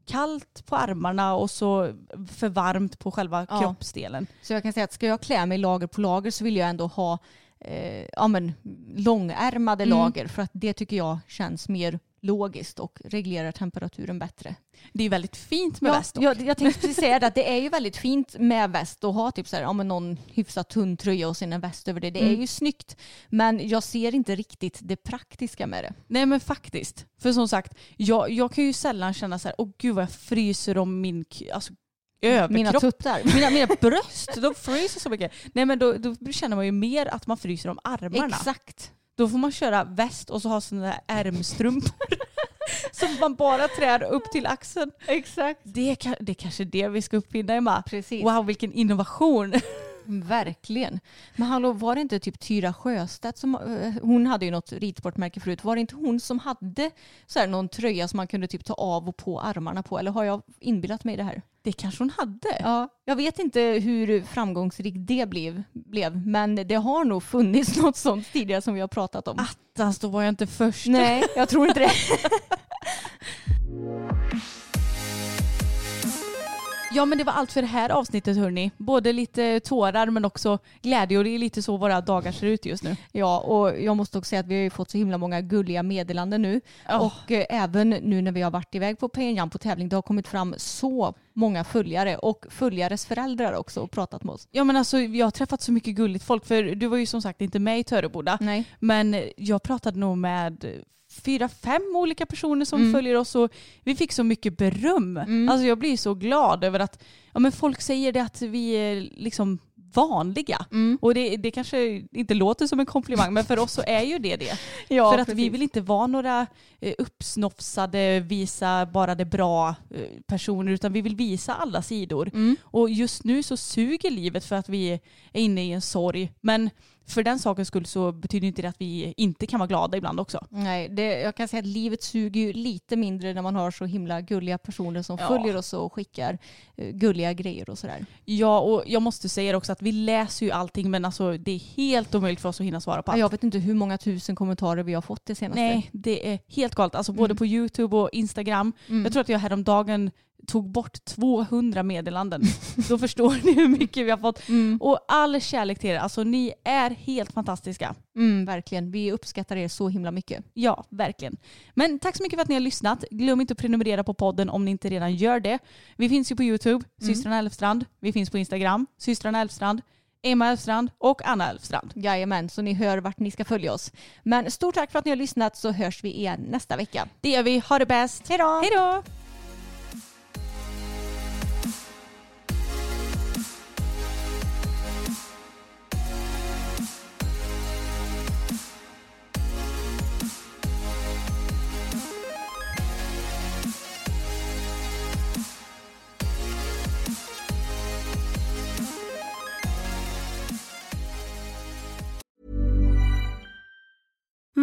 kallt på armarna och så för varmt på själva Ja. kroppsdelen. Så jag kan säga att ska jag klä mig lager på lager så vill jag ändå ha eh, ja, men, långärmade Mm. lager för att det tycker jag känns mer logiskt och reglerar temperaturen bättre. Det är väldigt fint med ja, väst dock. jag, jag tänkte precis säga det, att det är ju [laughs] väldigt fint med väst och ha typ så här, ja, någon hyfsat tunn tröja och sen en väst över det. Det är Mm. ju snyggt. Men jag ser inte riktigt det praktiska med det. Nej men faktiskt. För som sagt, jag, jag kan ju sällan känna så här, åh gud vad jag fryser om min alltså, överkropp. Mina tuttar. [laughs] Mina, mina bröst, de fryser så mycket. Nej men då, då känner man ju mer att man fryser om armarna. Exakt. Då får man köra väst och så ha sådana där ärmstrumpor. [laughs] som man bara trär upp till axeln. Exakt. Det är, det är kanske det vi ska uppfinna Emma. Precis. Wow vilken innovation. Verkligen. Men hallå, var det inte typ Tyra Sjöstedt som, eh, hon hade ju något ridsportmärke förut, var det inte hon som hade så här, någon tröja som man kunde typ ta av och på armarna på? Eller har jag inbillat mig det här? Det kanske hon hade. Ja, jag vet inte hur framgångsrikt det blev, blev, men det har nog funnits [laughs] något sånt tidigare som vi har pratat om. Attans, då var jag inte först. Nej, jag tror inte det. [laughs] [laughs] Ja men det var allt för det här avsnittet hörni. Både lite tårar men också glädje och det är lite så våra dagar ser ut just nu. Ja och jag måste också säga att vi har ju fått så himla många gulliga meddelanden nu. Oh. Och eh, även nu när vi har varit iväg på Payan på tävling, det har kommit fram så många följare och följares föräldrar också och pratat med oss. Ja men alltså jag har träffat så mycket gulligt folk för du var ju som sagt inte med i Töreboda. Nej. Men jag pratade nog med fyra, fem olika personer som Mm. följer oss och vi fick så mycket beröm. Alltså jag blir så glad över att ja, men folk säger det att vi är liksom vanliga. Mm. Och det, det kanske inte låter som en komplimang men för oss så är ju det det. [laughs] Ja, för att vi precis. vill inte vara några eh, uppsnofsade, visa bara det bra eh, personer utan vi vill visa alla sidor. Mm. Och just nu så suger livet för att vi är inne i en sorg. Men för den sakens skull så betyder inte det att vi inte kan vara glada ibland också. Nej, det, jag kan säga att livet suger ju lite mindre när man har så himla gulliga personer som Ja. följer oss och skickar eh, gulliga grejer och sådär. Ja, och jag måste säga också att vi läser ju allting men alltså det är helt omöjligt för oss att hinna svara på allt. Jag vet inte hur många tusen kommentarer vi har fått det senaste. Nej, det är helt galet. Alltså både på YouTube och Instagram. Jag tror att jag häromdagen tog bort 200 meddelanden. Då förstår ni hur mycket vi har fått. Och all kärlek till er. Alltså ni är helt fantastiska. Mm, verkligen, vi uppskattar er så himla mycket. Ja, verkligen. Men tack så mycket för att ni har lyssnat. Glöm inte att prenumerera på podden om ni inte redan gör det. Vi finns ju på YouTube, systrarna Elfstrand. Vi finns på Instagram, systrarna Elfstrand, Emma Elfstrand och Anna Elfstrand. Jajamän, så ni hör vart ni ska följa oss. Men stort tack för att ni har lyssnat så hörs vi igen nästa vecka. Det gör vi. Ha det bäst. Hej då! Hej då!